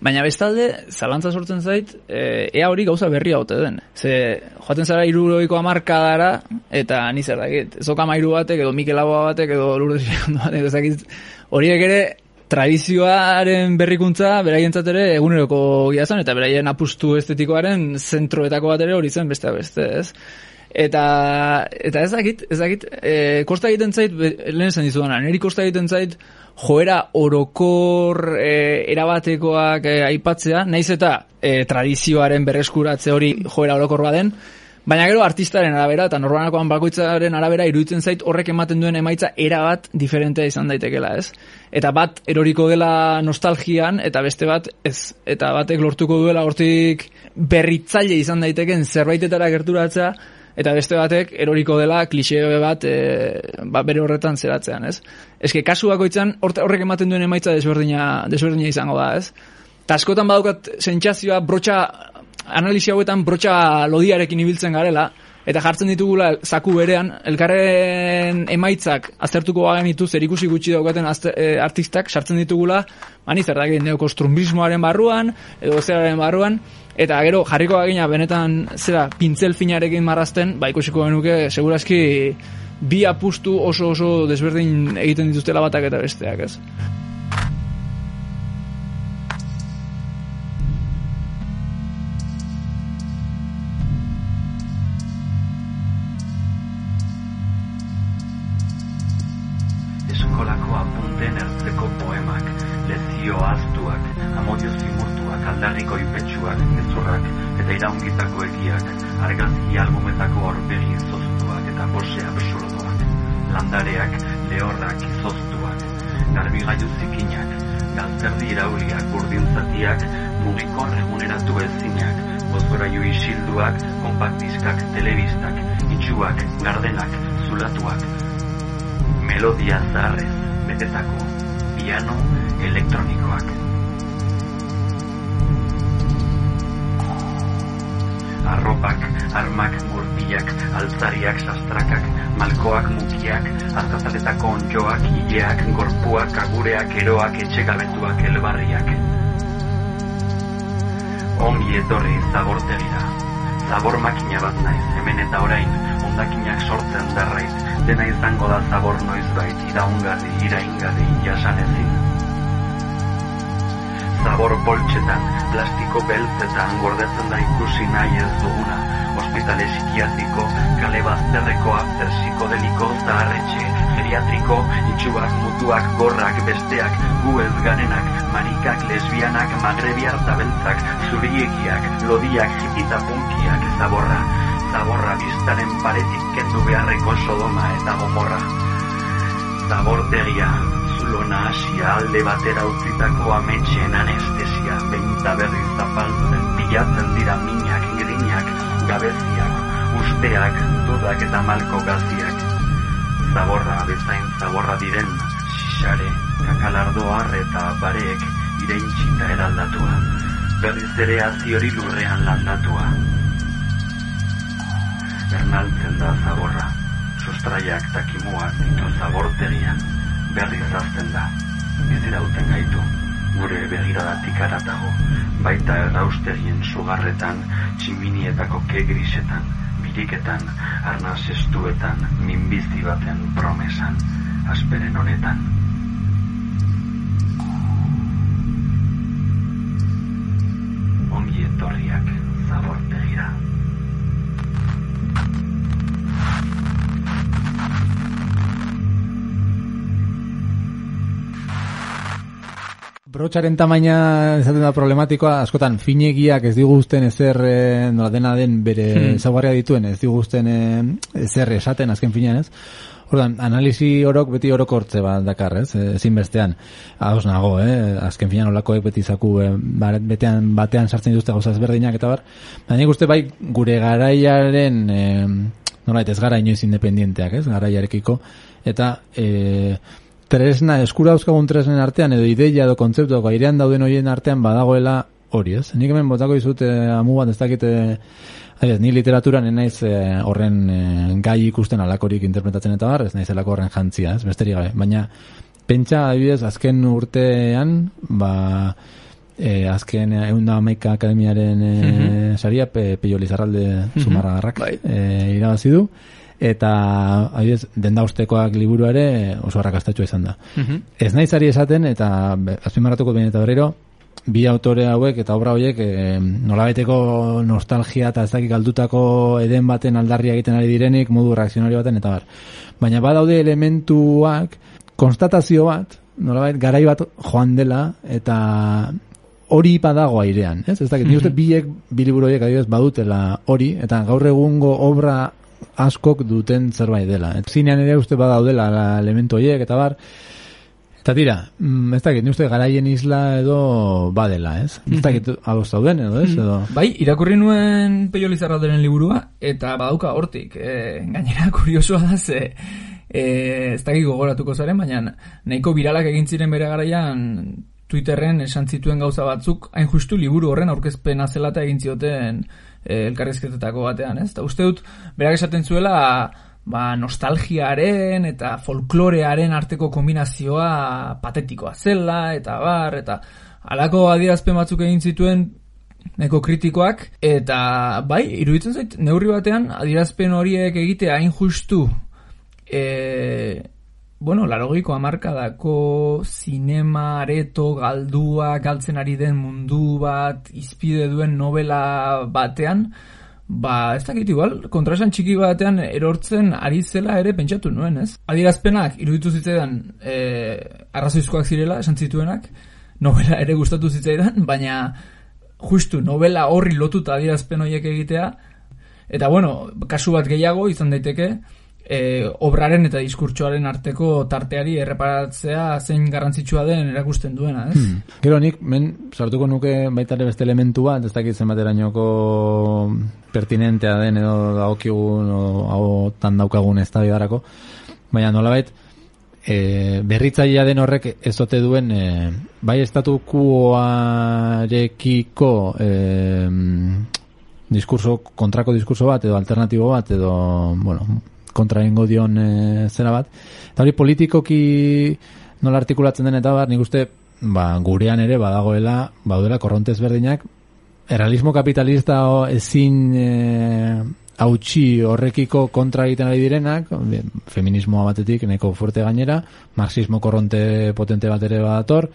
Baina bestalde, zalantza sortzen zait, e, ea hori gauza berria haute den. Ze, joaten zara iruroiko amarkadara, eta ni zer dakit, zoka mairu batek, edo Mikel Aboa batek, edo Lourdes batek, ezakit, horiek ere, tradizioaren berrikuntza, beraien ere, eguneroko giazan, eta beraien apustu estetikoaren zentroetako bat ere hori zen beste beste, ez? Eta, eta ez dakit, ez dakit, e, kosta egiten zait, lehen zen dizudan, niri kosta egiten zait, joera orokor e, erabatekoak e, aipatzea, naiz eta e, tradizioaren berreskuratze hori joera orokor baden, baina gero artistaren arabera eta norbanakoan bakoitzaren arabera iruditzen zait horrek ematen duen emaitza erabat diferentea izan daitekela, ez? Eta bat eroriko dela nostalgian eta beste bat ez. Eta batek lortuko duela hortik berritzaile izan daiteken zerbaitetara gerturatzea, eta beste batek eroriko dela klixe bat e, ba, bere horretan zeratzean, ez? Eske kasu bakoitzan horrek ematen duen emaitza desberdina, desberdina izango da, ez? Ta askotan badukat sentsazioa brotxa analisi hauetan brotxa lodiarekin ibiltzen garela eta jartzen ditugula zaku berean elkarren emaitzak aztertuko bagen ditu zer ikusi gutxi daukaten e, artistak sartzen ditugula mani zer daki neokostrumbismoaren barruan edo zeraren barruan Eta gero jarriko agina benetan zera pintzel finarekin marrazten, ba ikusiko genuke segurazki bi apustu oso oso desberdin egiten dituztela batak eta besteak, ez? Ongi etorri zabortegira. Zabor makina bat naiz, hemen eta orain, ondakinak sortzen darraiz, dena izango da zabor noizbait, iraungarri, iraingarri, jasan ezin. Zabor poltsetan, plastiko beltzetan, gordetzen da ikusi nahi ez duguna, ospitale psikiatriko, kale bazterreko after psikodeliko zaharretxe, geriatriko, itxuak, mutuak, gorrak, besteak, gu ez ganenak, marikak, lesbianak, magrebiar tabeltzak, zuriekiak, lodiak, jipita punkiak, zaborra, zaborra biztaren paretik kendu beharreko sodoma eta gomorra. Zabortegia, zulo nahasia alde batera utzitako ametxen anestesia beinta berriz zapaltzen pilatzen dira minak, grinak, gabeziak, usteak, dudak eta malko gaziak. Zaborra bezain zaborra diren, xixare, kakalardo eta bareek ireintxita eraldatua. Berriz ere hori lurrean landatua. Ernaltzen da zaborra, sustraiak takimuak ditu zabortegian, berriz azten da, bizirauten gaitu, gure begiradatik aratago, baita erraustegien sugarretan, tximinietako ke grisetan, biriketan, arnaz estuetan, minbizi baten promesan, asperen honetan. Brotxaren tamaina ezaten da problematikoa, askotan finegiak ez diguzten ezer e, nola dena den bere hmm. zaugarria dituen ez diguzten e, ezer esaten azken finean ez. Ordan, analisi orok beti orokortze bat dakar, ez? Ezin bestean. Ados nago, eh? Azken finean olakoek beti zaku eh, betean, batean sartzen dituzte gauza ezberdinak eta bar. Baina uste bai gure garaiaren eh, nola ez gara inoiz independienteak, ez? Garaiarekiko eta eh, tresna, eskura dauzkagun tresnen artean, edo ideia edo kontzeptu, airean dauden horien artean badagoela hori, ez? Nik hemen botako izut eh, amu bat ez dakite, eh, ni literaturan naiz eh, horren eh, gai ikusten alakorik interpretatzen eta bar, ez naiz elako horren jantzia, ez? Besterik gabe, baina pentsa, adibidez, azken urtean, ba, eh, azken egun da amaika akademiaren eh, mm saria, pe, peio lizarralde mm -hmm. eh, irabazi du, eta adibidez denda ustekoak liburu ere oso arrakastatxua izan da. Mm Ez naiz ari esaten eta azpimarratuko behin eta berriro bi autore hauek eta obra horiek e, nolabeteko nostalgia eta ez dakik galdutako eden baten aldarria egiten ari direnik modu reakzionario baten eta bar. Baina badaude elementuak konstatazio bat nolabait garai bat joan dela eta hori badago airean, ez? Ez dakit, mm -hmm. biek biliburu horiek adibidez badutela hori eta gaur egungo obra askok duten zerbait dela. Et zinean ere uste badaudela la elementu horiek eta bar. Eta tira, mm, ez dakit, uste garaien isla edo badela, ez? Ez dakit, mm -hmm. dauden edo, ez? Edo... Bai, irakurri nuen Peio denen liburua, eta badauka hortik, e, gainera kuriosoa da ze, e, ez dakit gogoratuko zaren, baina nahiko viralak egin ziren bere garaian Twitterren esan zituen gauza batzuk, hain justu liburu horren aurkezpena zelata egin zioten e, elkarrizketetako batean, ez? Eta uste dut, berak esaten zuela, ba, nostalgiaren eta folklorearen arteko kombinazioa patetikoa zela, eta bar, eta alako adierazpen batzuk egin zituen neko kritikoak, eta bai, iruditzen zait, neurri batean, adierazpen horiek egitea hain justu, e, bueno, larogiko amarkadako zinema areto galdua galtzen ari den mundu bat izpide duen novela batean, ba, ez dakit igual, kontrasan txiki batean erortzen ari zela ere pentsatu nuen, ez? Adirazpenak iruditu zitzaidan e, arrazoizkoak zirela, esan zituenak, novela ere gustatu zitzaidan, baina justu novela horri lotuta adirazpen horiek egitea, eta bueno, kasu bat gehiago izan daiteke, e, obraren eta diskurtsoaren arteko tarteari erreparatzea zein garrantzitsua den erakusten duena, ez? Hmm. Gero nik, men, sartuko nuke baita ere beste elementu bat, ez dakit zenbaterainoko pertinentea den edo daokigun o hau tan daukagun ez da bidarako, baina nolabait, e, berritzailea den horrek ez ote duen e, bai estatukuarekiko e, diskurso, kontrako diskurso bat edo alternatibo bat edo, bueno, kontra ingo dion e, zera bat. Eta hori politikoki nola artikulatzen den eta bar, nik uste ba, gurean ere badagoela, baudela korrontez berdinak, errealismo kapitalista o, ezin e, hautsi horrekiko kontra egiten ari direnak, feminismoa batetik, neko fuerte gainera, marxismo korronte potente bat ere badator,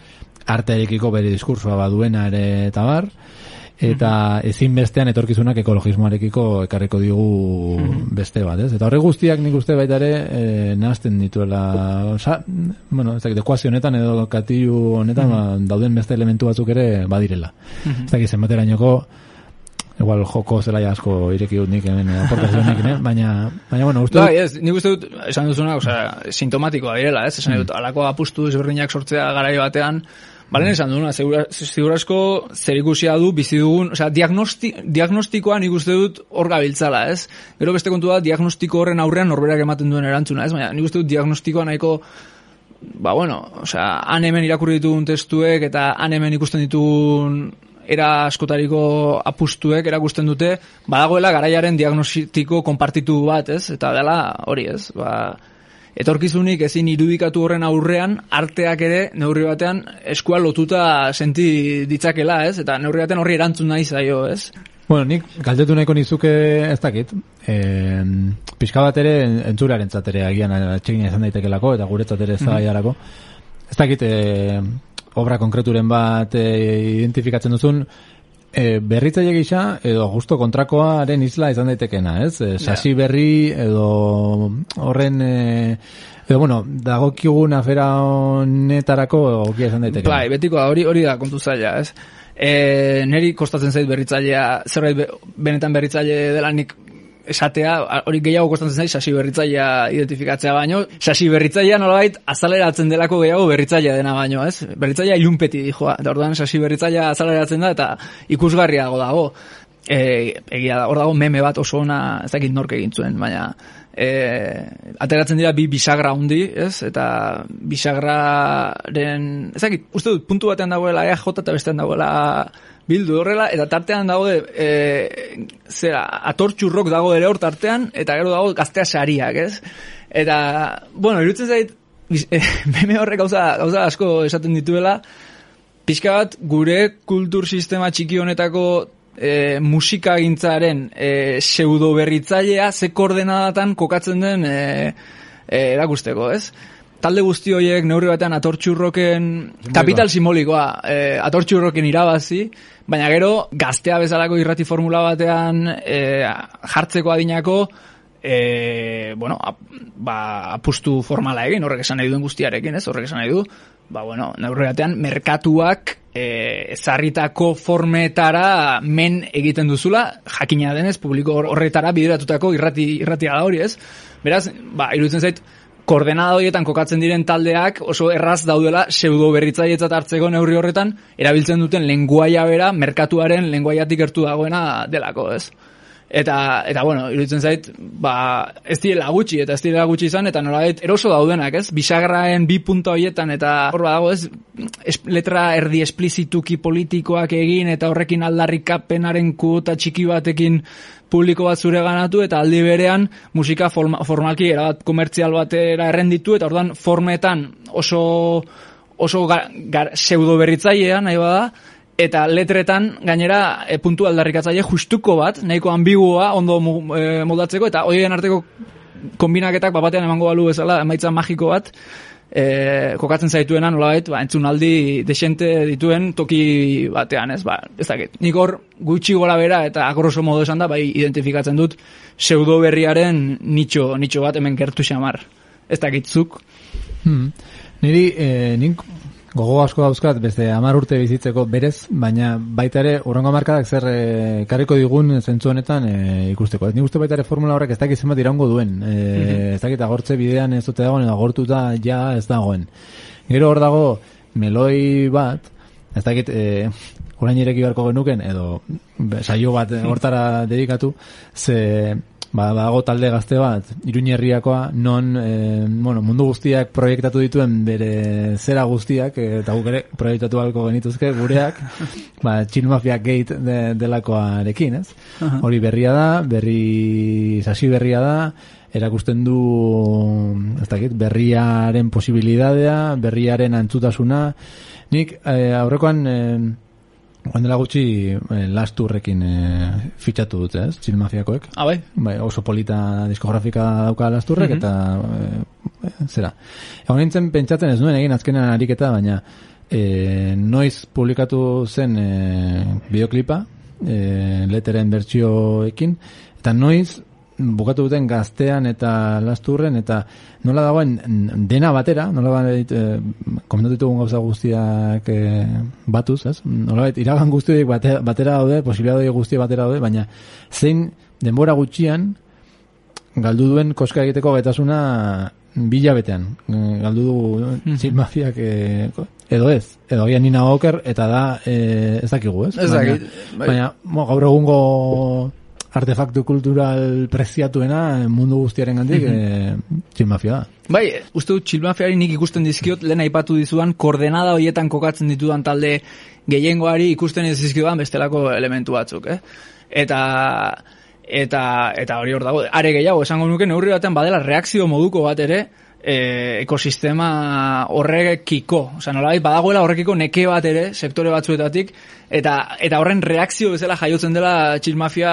artearekiko bere diskursoa baduena ere eta bar, eta ezin bestean etorkizunak ekologismoarekiko ekarriko digu beste bat, ez? Eta horre guztiak nik uste baita ere e, nahazten dituela, oza, bueno, ez dakit, ekuazio honetan edo katiu honetan ba, dauden beste elementu batzuk ere badirela. Ez dakit, zenbatera inoko igual joko zela asko ireki dut nik hemen eh, aportazioanekin, eh? baina, baina bueno, uste Bai, ez, nik uste dut, esan duzuna, osea, sintomatikoa direla, ez? Esan dut, alako apustu desberdinak sortzea garai batean, Balen esan duna, ziur asko zer ikusia du, bizi dugun, osea, diagnosti, diagnostikoa nik uste dut hor gabiltzala, ez? Gero beste kontu da, diagnostiko horren aurrean norberak ematen duen erantzuna, ez? Baina nik uste dut diagnostikoa nahiko, ba bueno, osea, han hemen irakurri ditugun testuek eta han hemen ikusten ditugun era askotariko apustuek erakusten dute, badagoela garaiaren diagnostiko konpartitu bat, ez? Eta dela hori, ez? Ba, etorkizunik ezin irudikatu horren aurrean arteak ere neurri batean eskua lotuta senti ditzakela, ez? Eta neurri batean horri erantzun nahi zaio, ez? Bueno, nik galdetu nahiko nizuke ez dakit. E, pixka bat ere entzularen zatere agian atxegin izan daitekelako eta guretzat ere ez da mm Ez dakit, e, obra konkreturen bat e, identifikatzen duzun, e, berritzaile gisa edo justo kontrakoaren isla izan daitekena, ez? E, sasi berri edo horren e, edo bueno, dagokigun afera honetarako egokia izan daiteke. Bai, betiko hori hori da kontu zaila, ez? E, neri kostatzen zait berritzailea, zerbait be, benetan berritzaile dela nik esatea, hori gehiago kostatzen zait, sasi berritzailea identifikatzea baino, sasi berritzailea nolabait azaleratzen delako gehiago berritzailea dena baino, ez? Berritzailea ilunpeti dijoa, eta orduan sasi berritzailea azaleratzen da, eta ikusgarriago dago. E, egia da, hor dago meme bat oso ona, ez dakit nork egin zuen, baina e, ateratzen dira bi bisagra hundi, ez? Eta bisagraren, ez dakit, uste dut, puntu batean dagoela EJ eta bestean dagoela bildu horrela, eta tartean daude, e, zera, atortxurrok dago ere hor tartean, eta gero dago gaztea sariak, ez? Eta, bueno, irutzen zait, e, meme horrek gauza, gauza asko esaten dituela, pixka bat, gure kultur sistema txiki honetako e, musikagintzaren e, pseudo berritzailea ze koordenadatan kokatzen den e, e, erakusteko, ez? Talde guzti horiek neurri batean atortxurroken kapital simbolikoa e, atortxurroken irabazi, baina gero gaztea bezalako irrati formula batean e, jartzeko adinako e, bueno, ap, ba, apustu formala egin, horrek esan nahi duen guztiarekin, ez? Horrek esan nahi du, ba, bueno, neurri batean merkatuak e, ezarritako formetara men egiten duzula, jakina denez, publiko horretara bideratutako irrati, irratia da hori, ez? Beraz, ba, iruditzen zait, koordenada horietan kokatzen diren taldeak oso erraz daudela pseudo berritzailetzat hartzeko neurri horretan erabiltzen duten lenguaia bera merkatuaren lenguaiatik gertu dagoena delako, ez? Eta, eta bueno, iruditzen zait, ba, ez direla gutxi, eta ez direla gutxi izan, eta nolabait eroso daudenak, ez? Bisagraen bi punta horietan, eta hor dago, ez? Es, letra erdi esplizituki politikoak egin, eta horrekin aldarrikapenaren kuota txiki batekin publiko bat zure ganatu, eta aldi berean musika forma, formalki erabat komertzial batera errenditu, eta ordan formetan oso oso gar, gar, pseudo berritzailea, nahi bada, eta letretan gainera e, puntu aldarrikatzaile justuko bat, nahiko ambigua ondo e, moldatzeko, eta horien arteko kombinaketak batean emango balu bezala, emaitza magiko bat, e, kokatzen zaituena nolabait, ba, entzunaldi desente dituen toki batean, ez, ba, ez dakit. Nik hor gutxi gora bera eta agroso modo esan da, bai identifikatzen dut pseudo berriaren nitxo, nitxo bat hemen gertu xamar. Ez dakitzuk. Hmm. Niri, eh, nik gogo asko dauzkat beste hamar urte bizitzeko berez, baina baita ere urrengo markadak zer e, karriko digun zentzu honetan e, ikusteko. Ez ni uste baita ere formula horrek ez dakit zenbat iraungo duen. E, ez dakit agortze bidean ez dute dagoen, agortuta ja ez dagoen. Gero hor dago meloi bat, ez dakit e, orain ireki beharko genuken, edo saio bat hortara dedikatu, ze ba, dago talde gazte bat, Iruñerriakoa, non e, bueno, mundu guztiak proiektatu dituen bere zera guztiak, eh, eta guk ere proiektatu alko genituzke gureak, ba, Chill Mafia Gate de, delakoarekin, ez? Hori berria da, berri, sasi berria da, erakusten du, ez dakit, berriaren posibilidadea, berriaren antzutasuna, nik e, aurrekoan... E, Oan dela gutxi eh, lasturrekin eh, fitxatu dut, ez? Txil mafiakoek. Ah, bai? Bai, oso polita diskografika dauka lasturrek, mm -hmm. eta eh, zera. Egon nintzen pentsatzen ez nuen egin azkenean ariketa, baina eh, noiz publikatu zen eh, bideoklipa, eh, leteren bertsioekin, eta noiz bukatu duten gaztean eta lasturren eta nola dagoen dena batera, nola bait e, komentatu ditugun gauza guztiak e, batuz, ez? Nola bait iragan guztiak batera, batera daude, posibilidade guztiak batera daude, baina zein denbora gutxian galdu duen koska egiteko gaitasuna bila betean. Galdu du zin mafiak e, edo ez, edo agian nina oker eta da e, ez dakigu, ez? Ez dakit, Baina, bai. baina mo, gaur egungo artefaktu kultural preziatuena mundu guztiaren gandik mm mafia da. Bai, uste dut txilmafiari nik ikusten dizkiot, lehen aipatu dizudan, koordenada horietan kokatzen ditudan talde gehiengoari ikusten ez dizkiodan bestelako elementu batzuk, eh? Eta, eta, eta hori hor dago, are gehiago, esango nuke neurri batean badela reakzio moduko bat ere, e, ekosistema horrekiko, osea nolabait badagoela horrekiko neke bat ere sektore batzuetatik eta eta horren reakzio bezala jaiotzen dela txilmafia,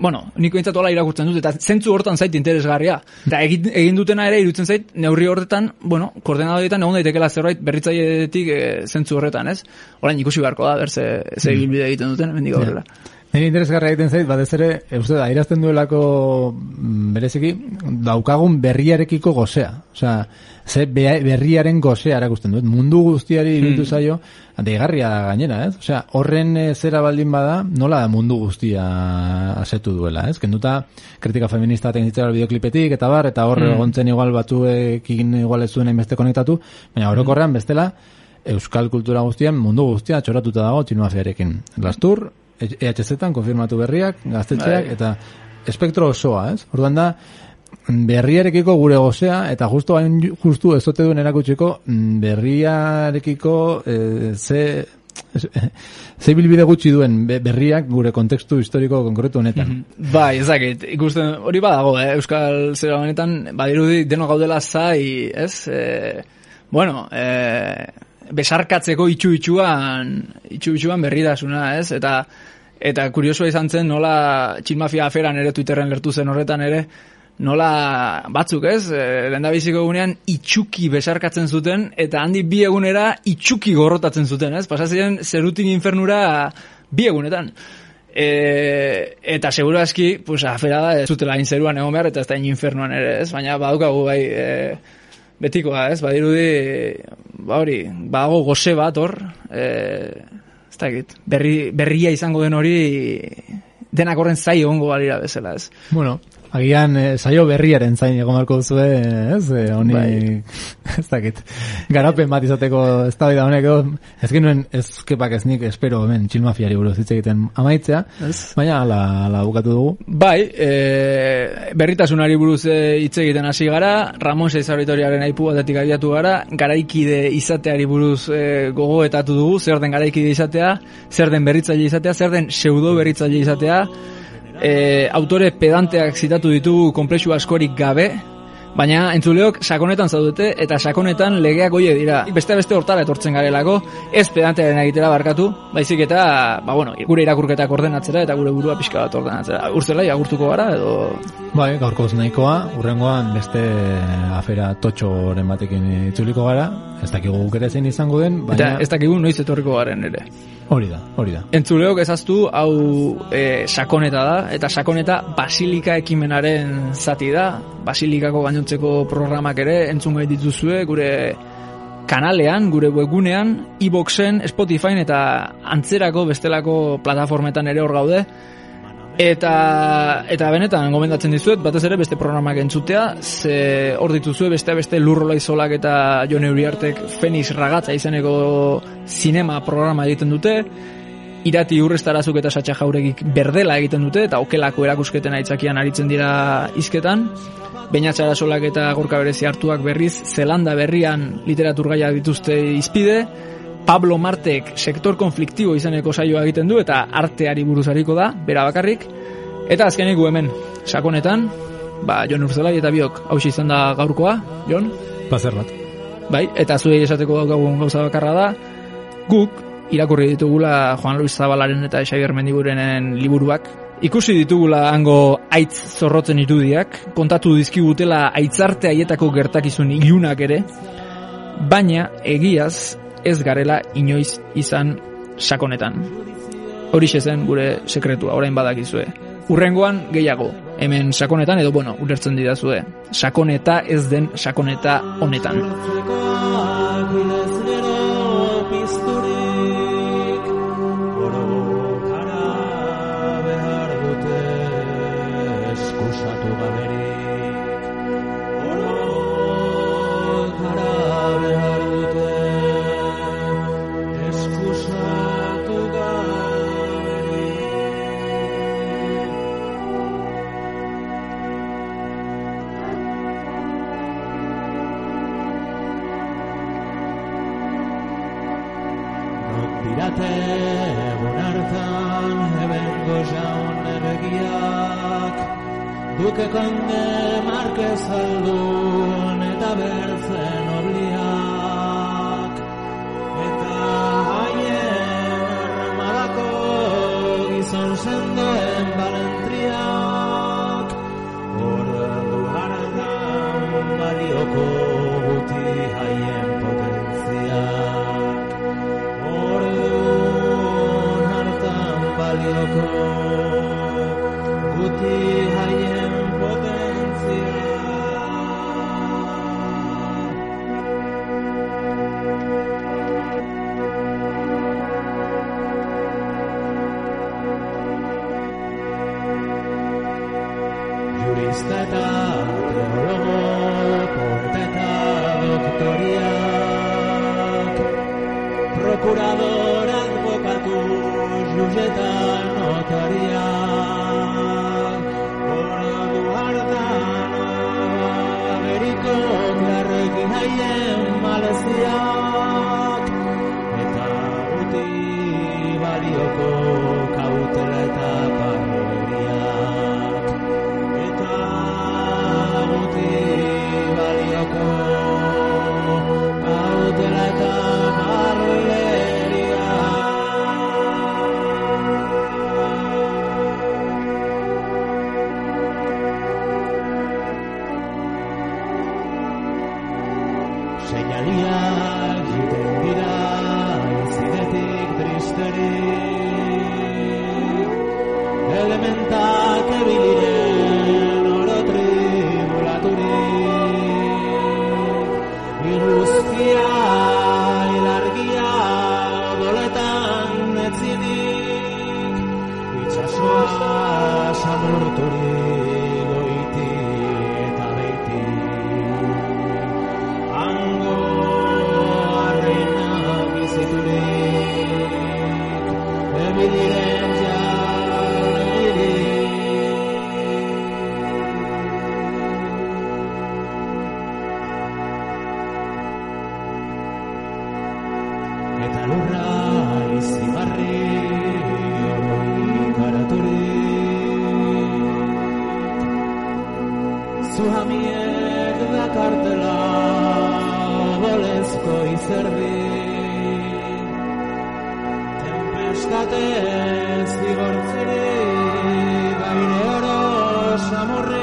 bueno, niko eintzat hola irakurtzen dut eta zentzu hortan zait interesgarria. Eta egin, egin dutena ere irutzen zait neurri horretan, bueno, koordenada horietan egon daitekela zerbait berritzailetik e, zentzu horretan, ez? Orain ikusi beharko da ber ze ze ibilbide egiten duten hemendik aurrera. Nire interesgarra egiten zait, batez ere, e, uste da, irazten duelako mm, bereziki, daukagun berriarekiko gozea. Osea, ze berriaren gozea erakusten dut. Mundu guztiari iruditu zaio, deigarria da gainera, ez? Osea, horren eh, zera baldin bada, nola da mundu guztia asetu duela, ez? Kenduta, kritika feminista tengitzera bideoklipetik, eta bar, eta horre Mm. egontzen igual batzuekin igual ez zuen hainbeste konektatu, baina orokorrean bestela, Euskal kultura guztian mundu guztia txoratuta dago txinuafiarekin. Lastur, EHZ-tan konfirmatu berriak, gaztetxeak, Bai. eta espektro osoa, ez? Orduan da, berriarekiko gure gozea, eta justu hain ju- justu ez ote duen erakutsiko, mm, berriarekiko e, ze ze bilbide gutxi duen be- berriak gure kontekstu historiko konkretu honetan. Bai, ezakit, ikusten hori badago, eh? Euskal zera honetan, badirudi deno gaudela zai, ez? E, bueno, e, besarkatzeko itxu-itxuan, itxu-itxuan berridasuna, ez? Eta eta kuriosoa izan zen nola txilmafia aferan ere Twitterren lertu zen horretan ere, nola batzuk, ez? E, lehendabiziko egunean itxuki besarkatzen zuten eta handi bi egunera itxuki gorrotatzen zuten, ez? Pasazien zerutin infernura bi egunetan. E, eta seguro aski, pues, afera da, ez zutela hain zeruan egon behar, eta ez da infernuan ere, ez? Baina badukagu bai, e, betikoa, ez? Badirudi, ba hori, badago goze bat hor, e, ez dakit, berri, berria izango den hori, denak horren zai egongo balira bezala, ez? Bueno, agian eh, saio berriaren zain egon beharko duzue, ez? Eh, honi, Bai. ez dakit, garapen bat izateko ez da honek, edo, ez genuen, ez kepak ez nik espero hemen txilmafiari buruz hitz egiten amaitzea, Ez? baina ala, ala bukatu dugu. Bai, e, berritasunari buruz e, hitz egiten hasi gara, Ramon Seizauritoriaren aipu batetik abiatu gara, garaikide izateari buruz e, gogoetatu dugu, zer den garaikide izatea, zer den berritzaile izatea, zer den pseudo berritzaile izatea, e, autore pedanteak zitatu ditugu komplexu askorik gabe, Baina entzuleok sakonetan zaudete eta sakonetan legeak goie dira. Beste beste hortara etortzen garelako, ez pedantearen egitera barkatu, baizik eta, ba bueno, gure irakurketak ordenatzera eta gure burua pixka bat ordenatzera. Urzelai agurtuko gara edo Bai, gaurko nahikoa, urrengoan beste afera totxoren batekin itzuliko gara, ez dakigu guk ere zein izango den, eta baina ez dakigu noiz etorriko garen ere. Hori da, hori da. Entzuleok ezaztu hau e, sakoneta da, eta sakoneta basilika ekimenaren zati da, basilikako gainontzeko programak ere entzun gai dituzue gure kanalean, gure webgunean, iBoxen, Spotifyn eta antzerako bestelako plataformetan ere hor gaude. Eta, eta benetan gomendatzen dizuet, batez ere beste programak entzutea, ze hor dituzue beste beste lurrola izolak eta Jon Euriartek Fenix Ragatza izeneko zinema programa egiten dute, irati urrestarazuk eta satxa jauregik berdela egiten dute, eta okelako erakusketen aitzakian aritzen dira izketan, Beñatzara solak eta gorka berezi hartuak berriz, Zelanda berrian literaturgaia dituzte izpide, Pablo Martek sektor konfliktibo izeneko saioa egiten du eta arteari buruz hariko da, bera bakarrik. Eta azkenik gu hemen, sakonetan, ba, Jon Urzelai eta biok hausi izan da gaurkoa, Jon? Plazer bat. Bai, eta zuei esateko daukagun gauza bakarra da, guk irakurri ditugula Juan Luis Zabalaren eta Xabier Mendigurenen liburuak, ikusi ditugula hango aitz zorrotzen irudiak, kontatu dizkigutela aitzarte haietako gertakizun ilunak ere, baina egiaz ez garela inoiz izan sakonetan. Horixe zen gure sekretua, orain badakizue. Urrengoan gehiago, hemen sakonetan edo bueno, ulertzen didazue. Sakoneta ez den sakoneta honetan. Duke konde Marquez aldun eta bertzen obliak Eta haien armadako gizon sendoen balentriak Ordu hartan balioko guti haien potentziak Orduan hartan balioko guti teologo, procurador, advocatus, jugeta, notariac, Zuhamiek dakartela bolezko izerdi Tempestatez zigortzerik gaire oro samurrik